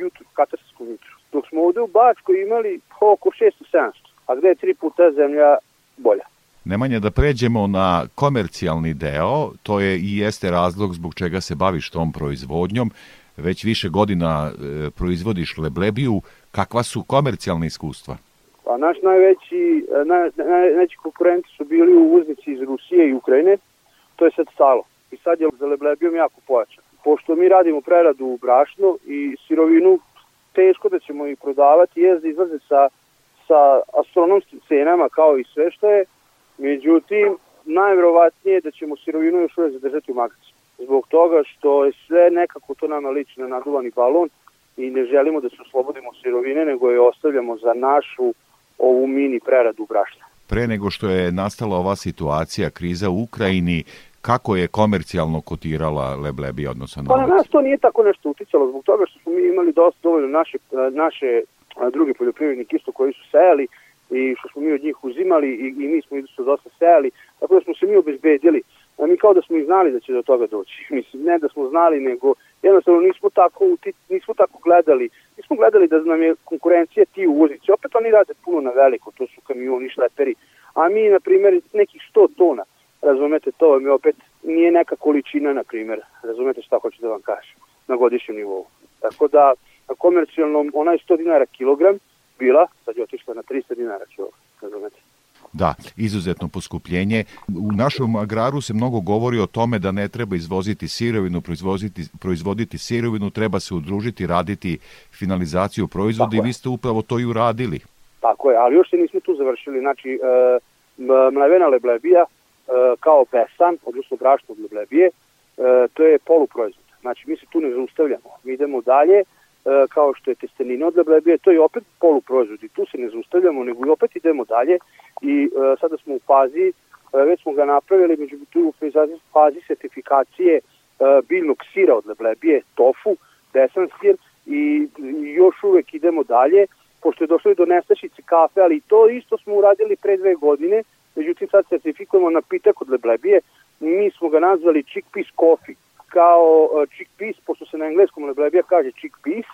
jutru, katarskom jutru. Dok smo ovde u Bačkoj imali oko 600-700, a gde je tri puta zemlja bolja. Nemanje da pređemo na komercijalni deo, to je i jeste razlog zbog čega se baviš tom proizvodnjom. Već više godina e, proizvodiš leblebiju. Kakva su komercijalne iskustva? Pa naš najveći, e, naj, naj, najveći konkurenti su bili uvoznici iz Rusije i Ukrajine, to je sad stalo. I sad je za leblebijom jako pojačan. Pošto mi radimo preradu u brašno i sirovinu, teško da ćemo ih prodavati, je da izlaze sa sa astronomskim cenama kao i sve što je, međutim, najverovatnije da ćemo sirovinu još uvijek zadržati u magazinu. Zbog toga što je sve nekako to nama liči na naduvani balon i ne želimo da se oslobodimo sirovine, nego je ostavljamo za našu ovu mini preradu brašna. Pre nego što je nastala ova situacija, kriza u Ukrajini, kako je komercijalno kotirala Leblebi, odnosno Pa na nas to nije tako nešto uticalo, zbog toga što smo mi imali dosta dovoljno naše, naše drugi poljoprivrednik isto koji su sejali i što smo mi od njih uzimali i, i mi smo isto dosta sejali, tako da smo se mi obezbedili. A mi kao da smo i znali da će do toga doći. Mislim, ne da smo znali, nego jednostavno nismo tako, nismo tako gledali. Nismo gledali da nam je konkurencija ti uvoznici. Opet oni rade puno na veliko, to su kamioni, šleperi. A mi, na primjer, nekih 100 tona, razumete to, mi opet nije neka količina, na primjer, razumete šta hoću da vam kažem, na godišnjem nivou. Tako da, na komercijalnom ona je 100 dinara kilogram bila, sad je otišla na 300 dinara kilogram, razumete. Da, izuzetno poskupljenje. U našem agraru se mnogo govori o tome da ne treba izvoziti sirovinu, proizvoditi, proizvoditi sirovinu, treba se udružiti, raditi finalizaciju proizvoda i vi ste upravo to i uradili. Tako je, ali još se nismo tu završili. Znači, e, mlevena leblebija kao besan, odnosno brašno od leblebije, e, to je poluproizvod. Znači, mi se tu ne zaustavljamo. Mi idemo dalje, E, kao što je testenina od leblebije, to je opet poluproizvod i tu se ne zaustavljamo, nego i opet idemo dalje i sada smo u fazi, već smo ga napravili, među tu u fazi sertifikacije biljnog sira od leblebije, tofu, desan sir i, i još uvek idemo dalje, pošto je došlo do nestašice kafe, ali to isto smo uradili pre dve godine, međutim sad sertifikujemo napitak od leblebije, mi smo ga nazvali chickpeas coffee, kao uh, chickpeas, pošto se na engleskom leblebija kaže chickpeas,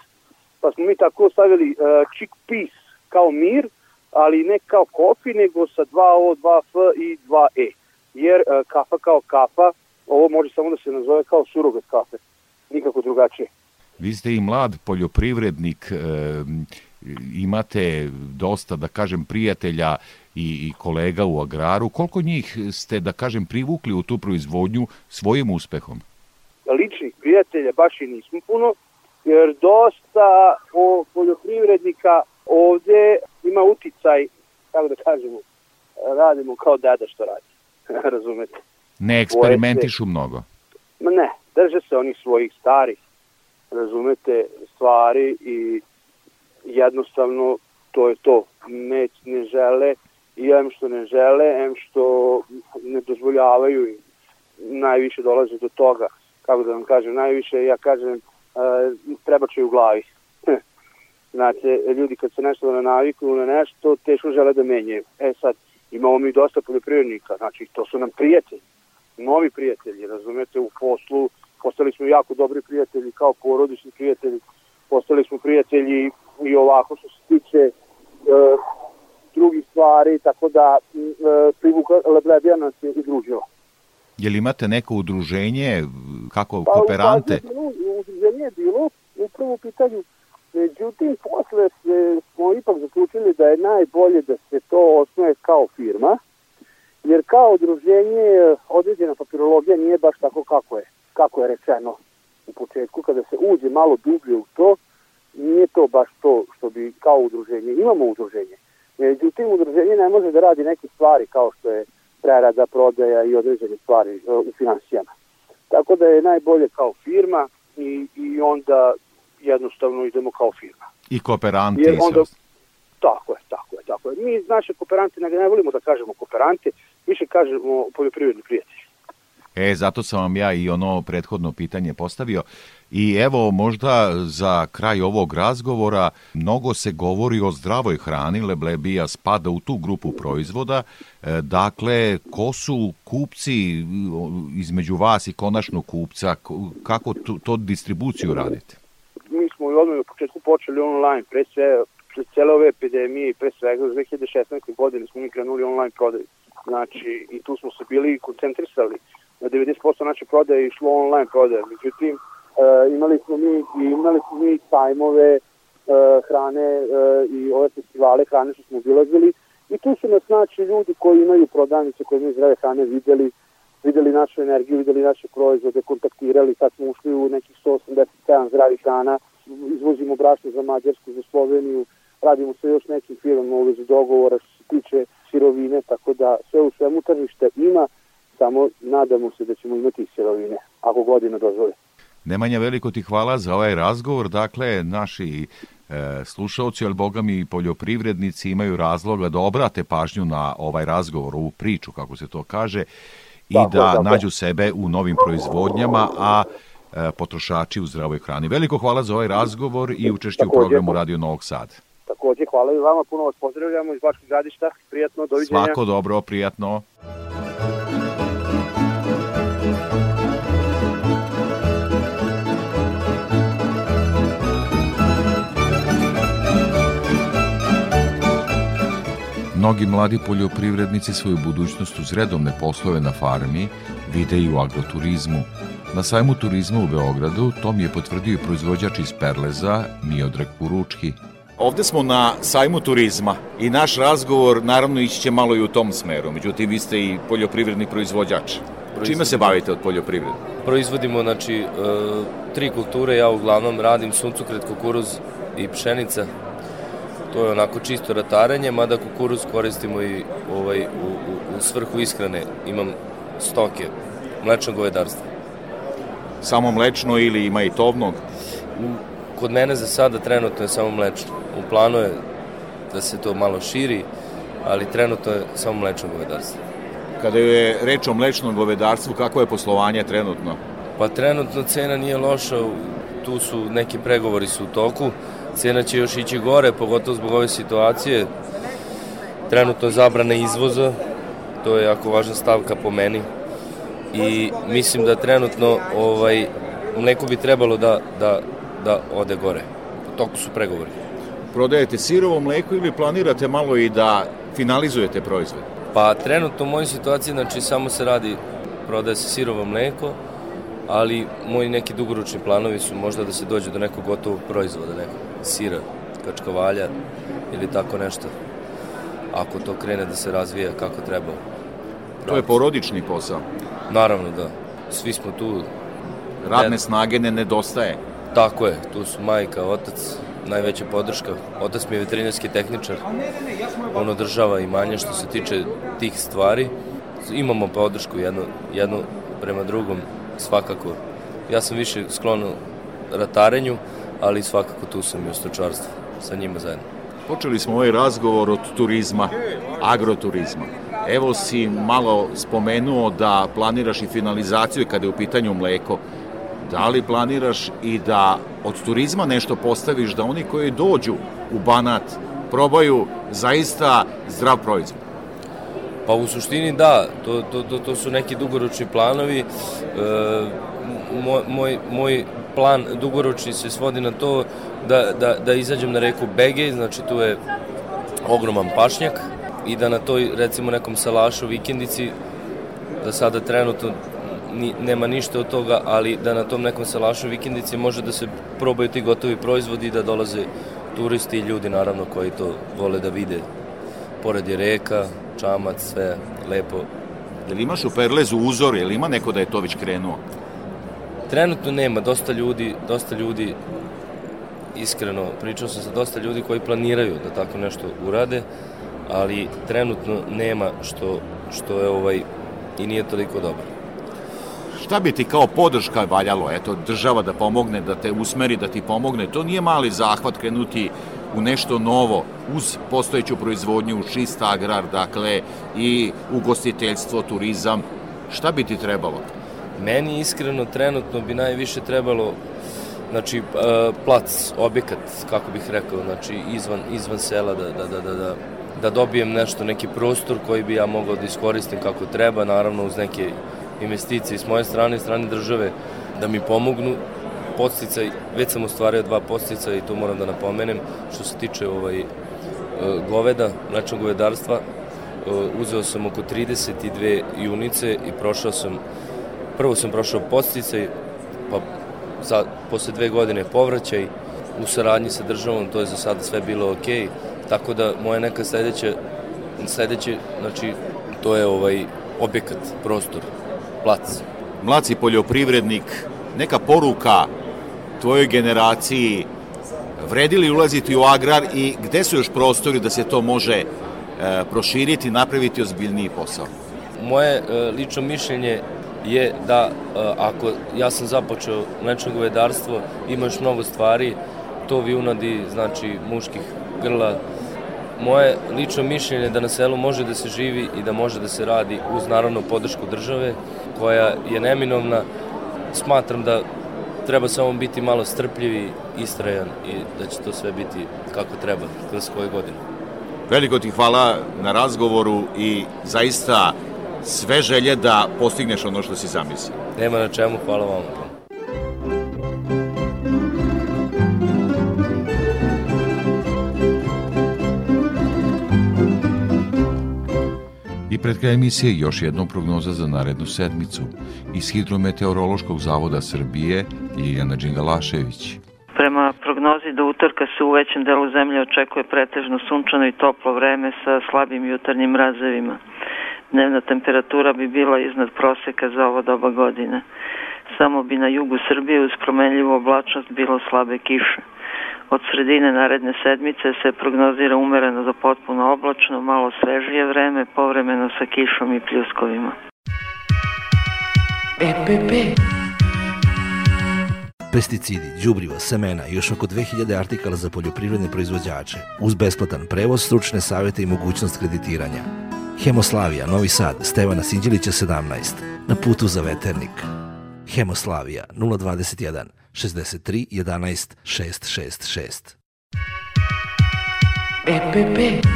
pa smo mi tako stavili uh, chickpeas kao mir, ali ne kao kofi, nego sa 2 O, 2 F i 2 E. jer uh, kafa kao kafa, ovo može samo da se nazove kao surogat kafe, nikako drugačije. Vi ste i mlad poljoprivrednik, e, imate dosta, da kažem, prijatelja i, i kolega u agraru. Koliko njih ste, da kažem, privukli u tu proizvodnju svojim uspehom? Ličnih prijatelja baš i nismo puno, jer dosta o poljoprivrednika ovde ima uticaj, kako da kažemo, radimo kao deda što radi. Razumete? Ne eksperimentišu mnogo. Ma ne, drže se onih svojih starih, razumete, stvari i jednostavno to je to. Ne, ne žele i em što ne žele, em što ne dozvoljavaju i najviše dolaze do toga, kako da vam kažem, najviše ja kažem treba će u glavi. Znate, ljudi kad se nešto ne naviknu na nešto, teško žele da menjaju. E sad, imamo mi dosta poljoprivrednika, znači to su nam prijatelji, novi prijatelji, razumete, u poslu, postali smo jako dobri prijatelji kao porodični prijatelji, postali smo prijatelji i ovako što se tiče e, drugih stvari, tako da e, privuka Leblebija nas je i družila. Je li imate neko udruženje, kako pa, kooperante? Pa, udruženje je bilo upravo u pitanju Međutim, posle se, smo ipak zaključili da je najbolje da se to osnoje kao firma, jer kao udruženje određena papirologija nije baš tako kako je, kako je rečeno u početku. Kada se uđe malo dublje u to, nije to baš to što bi kao udruženje. Imamo udruženje. Međutim, udruženje ne može da radi neke stvari kao što je prerada, prodaja i određene stvari e, u financijama. Tako da je najbolje kao firma i, i onda jednostavno idemo kao firma. I kooperanti Jer onda. Tako je, tako je, tako je. Mi naše kooperante ne, ne volimo da kažemo kooperante, više kažemo poljoprivredni prijatelji. E, zato sam vam ja i ono prethodno pitanje postavio. I evo, možda za kraj ovog razgovora, mnogo se govori o zdravoj hrani, Leblebija spada u tu grupu proizvoda. E, dakle, ko su kupci između vas i konačnog kupca? Kako to, to distribuciju radite? Mi smo odmah u početku počeli online, pre sve, pre cele ove epidemije i pre svega u 2016. godine smo mi krenuli online prodaju. Znači, i tu smo se bili koncentrisali 90% naše prodaje išlo online prodaje. Međutim, uh, imali smo mi imali smo mi sajmove uh, hrane uh, i ove festivale hrane što smo obilazili i tu su nas znači ljudi koji imaju prodavnice, koji imaju zdrave hrane videli videli našu energiju, videli naše proizvode, kontaktirali, sad smo ušli u nekih 187 zdravih hrana, izvozimo brašno za Mađarsku, za Sloveniju, radimo sa još nekim firmama u vezi dogovora što se tiče sirovine, tako da sve u svemu tržište ima, samo nadamo se da ćemo imati sirovine, ako godina dozvoli. Nemanja, veliko ti hvala za ovaj razgovor. Dakle, naši e, slušalci, ali boga mi poljoprivrednici imaju razloga da obrate pažnju na ovaj razgovor, ovu priču, kako se to kaže, i tako, da tako. nađu sebe u novim proizvodnjama, a e, potrošači u zdravoj hrani. Veliko hvala za ovaj razgovor i učešće u programu Radio Novog Sada. Takođe, hvala i vama, puno vas pozdravljamo iz Bačkog gradišta. Prijatno, doviđenja. Svako dobro, prijatno. Mnogi mladi poljoprivrednici svoju budućnost uz redovne poslove na farmi vide i u agroturizmu. Na sajmu turizma u Beogradu to mi je potvrdio i proizvođač iz Perleza Miodrag Puručki. Ovde smo na sajmu turizma i naš razgovor naravno ići će malo i u tom smeru. Međutim, vi ste i poljoprivredni proizvođač. Čime se bavite od poljoprivrede? Proizvodimo znači, e, tri kulture, ja uglavnom radim suncokret, kukuruz i pšenica to je onako čisto ratarenje, mada kukuruz koristimo i ovaj, u, u, u svrhu ishrane. Imam stoke, mlečno govedarstvo. Samo mlečno ili ima i tovnog? Kod mene za sada trenutno je samo mlečno. U planu je da se to malo širi, ali trenutno je samo mlečno govedarstvo. Kada je reč o mlečnom govedarstvu, kako je poslovanje trenutno? Pa trenutno cena nije loša, tu su neki pregovori su u toku, Cena će još ići gore, pogotovo zbog ove situacije. Trenutno je zabrana izvoza, to je jako važna stavka po meni. I mislim da trenutno ovaj, mleko bi trebalo da, da, da ode gore. U toku su pregovori. Prodajete sirovo mleko ili planirate malo i da finalizujete proizvod? Pa trenutno u mojoj situaciji, znači samo se radi, prodaje se sirovo mleko, ali moji neki dugoročni planovi su možda da se dođe do nekog gotovog proizvoda, nekog sira, kačkavalja ili tako nešto. Ako to krene da se razvija kako treba. To je porodični posao. Naravno da. Svi smo tu. Radne snage ne nedostaje. Tako je, tu su majka, otac, najveća podrška. Otac mi je veterinarski tehničar. On održava imanje što se tiče tih stvari. Imamo podršku jednu, jednu prema drugom, svakako. Ja sam više sklon ratarenju, ali svakako tu sam i u stočarstvu, sa njima zajedno. Počeli smo ovaj razgovor od turizma, agroturizma. Evo si malo spomenuo da planiraš i finalizaciju kada je u pitanju mleko. Da li planiraš i da od turizma nešto postaviš, da oni koji dođu u Banat probaju zaista zdrav proizvod? Pa u suštini da, to, to, to, to su neki dugoročni planovi. E, moj, moj, moj plan dugoročni se svodi na to da, da, da izađem na reku Begej, znači tu je ogroman pašnjak i da na toj recimo nekom salašu vikendici da sada trenutno ni, nema ništa od toga, ali da na tom nekom salašu vikendici može da se probaju ti gotovi proizvodi i da dolaze turisti i ljudi naravno koji to vole da vide. Pored je reka, čamac, sve lepo. Jel imaš u Perlezu uzor, jel ima neko da je to već krenuo? Trenutno nema, dosta ljudi, dosta ljudi iskreno, pričao sam sa dosta ljudi koji planiraju da tako nešto urade, ali trenutno nema što, što je ovaj i nije toliko dobro. Šta bi ti kao podrška valjalo? Eto, država da pomogne, da te usmeri, da ti pomogne. To nije mali zahvat krenuti u nešto novo uz postojeću proizvodnju, čist agrar, dakle, i ugostiteljstvo, turizam. Šta bi ti trebalo? Meni iskreno trenutno bi najviše trebalo znači plac, objekat, kako bih rekao, znači izvan, izvan sela da, da, da, da, da, da dobijem nešto, neki prostor koji bi ja mogao da iskoristim kako treba, naravno uz neke investicije s moje strane i strane države da mi pomognu. Posticaj, već sam ostvario dva postica i to moram da napomenem, što se tiče ovaj, goveda, mlečnog govedarstva, uzeo sam oko 32 junice i prošao sam, prvo sam prošao posticaj, pa za, posle dve godine povraćaj u saradnji sa državom, to je za sada sve bilo ok, tako da moja neka sledeća, sledeće, znači, to je ovaj objekat, prostor, plac. Mlaci poljoprivrednik, neka poruka tvojoj generaciji, vredi li ulaziti u agrar i gde su još prostori da se to može e, proširiti, napraviti ozbiljniji posao? Moje e, lično mišljenje je da e, ako ja sam započeo mlečno govedarstvo, ima još mnogo stvari, to vijunadi, znači muških grla. Moje lično mišljenje je da na selu može da se živi i da može da se radi uz naravno podršku države koja je neminovna. Smatram da treba samo biti malo strpljivi, istrajan i da će to sve biti kako treba kroz koje godine. Veliko ti hvala na razgovoru i zaista sve želje da postigneš ono što si zamislio. Nema na čemu, hvala vam. I pred kraj emisije još jedna prognoza za narednu sedmicu. Iz Hidrometeorološkog zavoda Srbije Ljiljana Đingalašević. Prema prognozi do utorka se u većem delu zemlje očekuje pretežno sunčano i toplo vreme sa slabim jutarnjim mrazevima. Dnevna temperatura bi bila iznad proseka za ovo doba godine. Samo bi na jugu Srbije uz promenljivu oblačnost bilo slabe kiše. Od sredine naredne sedmice se prognozira umereno do potpuno oblačno, malo svežije vreme, povremeno sa kišom i pljuskovima. EPP pesticidi, đubriva, semena i još oko 2000 artikala za poljoprivredne proizvođače, uz besplatan prevoz, stručne savete i mogućnost kreditiranja. Hemoslavija, Novi Sad, Stevana Sinđelića 17, na putu za veternik. Hemoslavija 021 63 11 666. EPP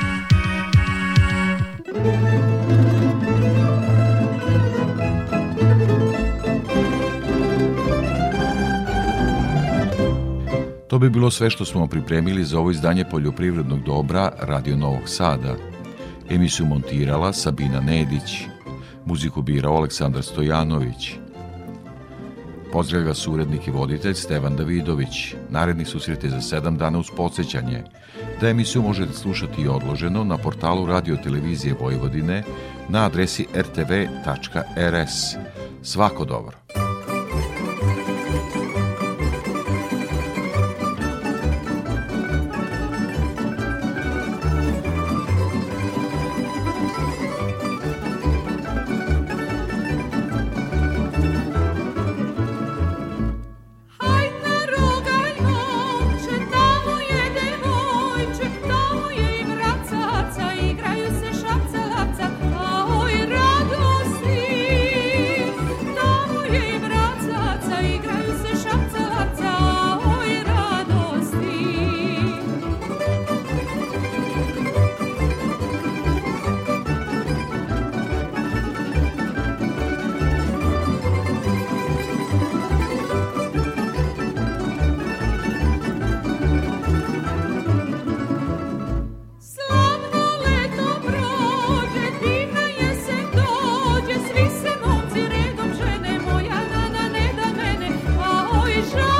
To bi bilo sve što smo pripremili za ovo izdanje poljoprivrednog dobra Radio Novog Sada. Emisiju montirala Sabina Nedić, muziku birao Aleksandar Stojanović. Pozdravlja vas urednik i voditelj Stevan Davidović. Naredni susret je za sedam dana uz podsjećanje da emisiju možete slušati i odloženo na portalu Radio Televizije Vojvodine na adresi rtv.rs. Svako dobro! we should.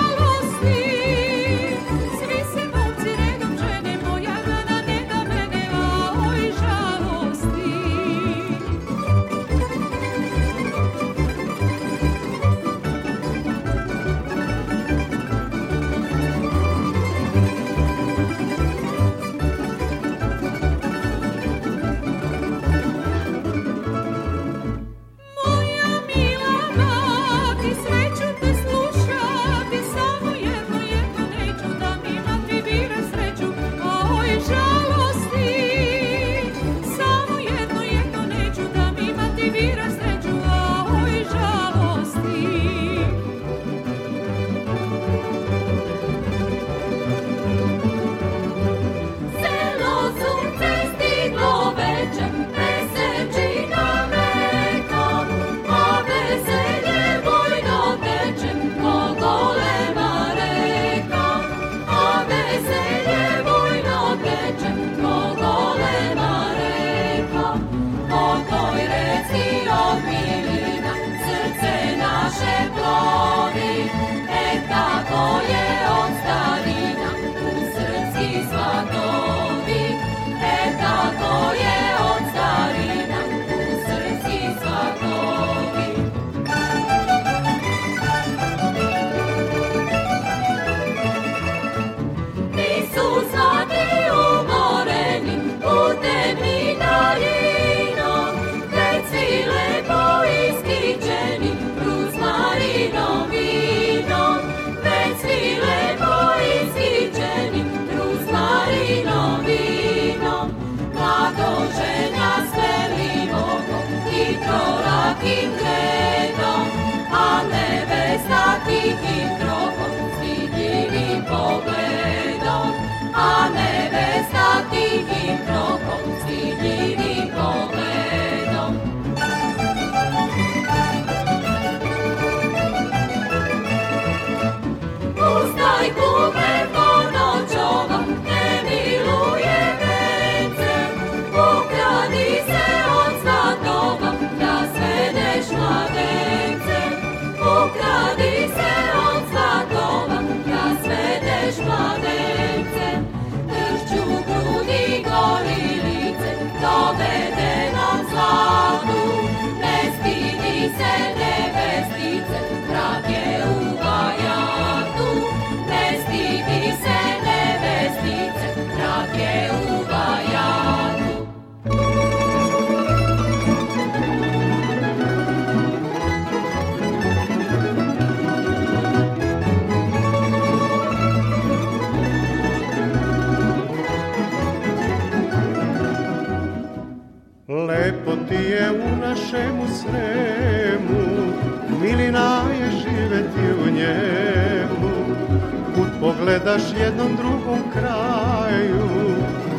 Gledaš jednom drugom kraju,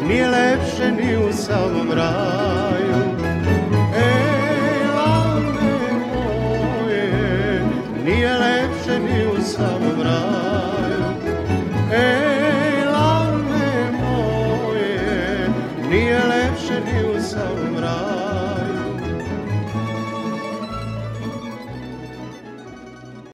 nije lepše ni u samom raju. Ej, lane moje, nije lepše ni u samom.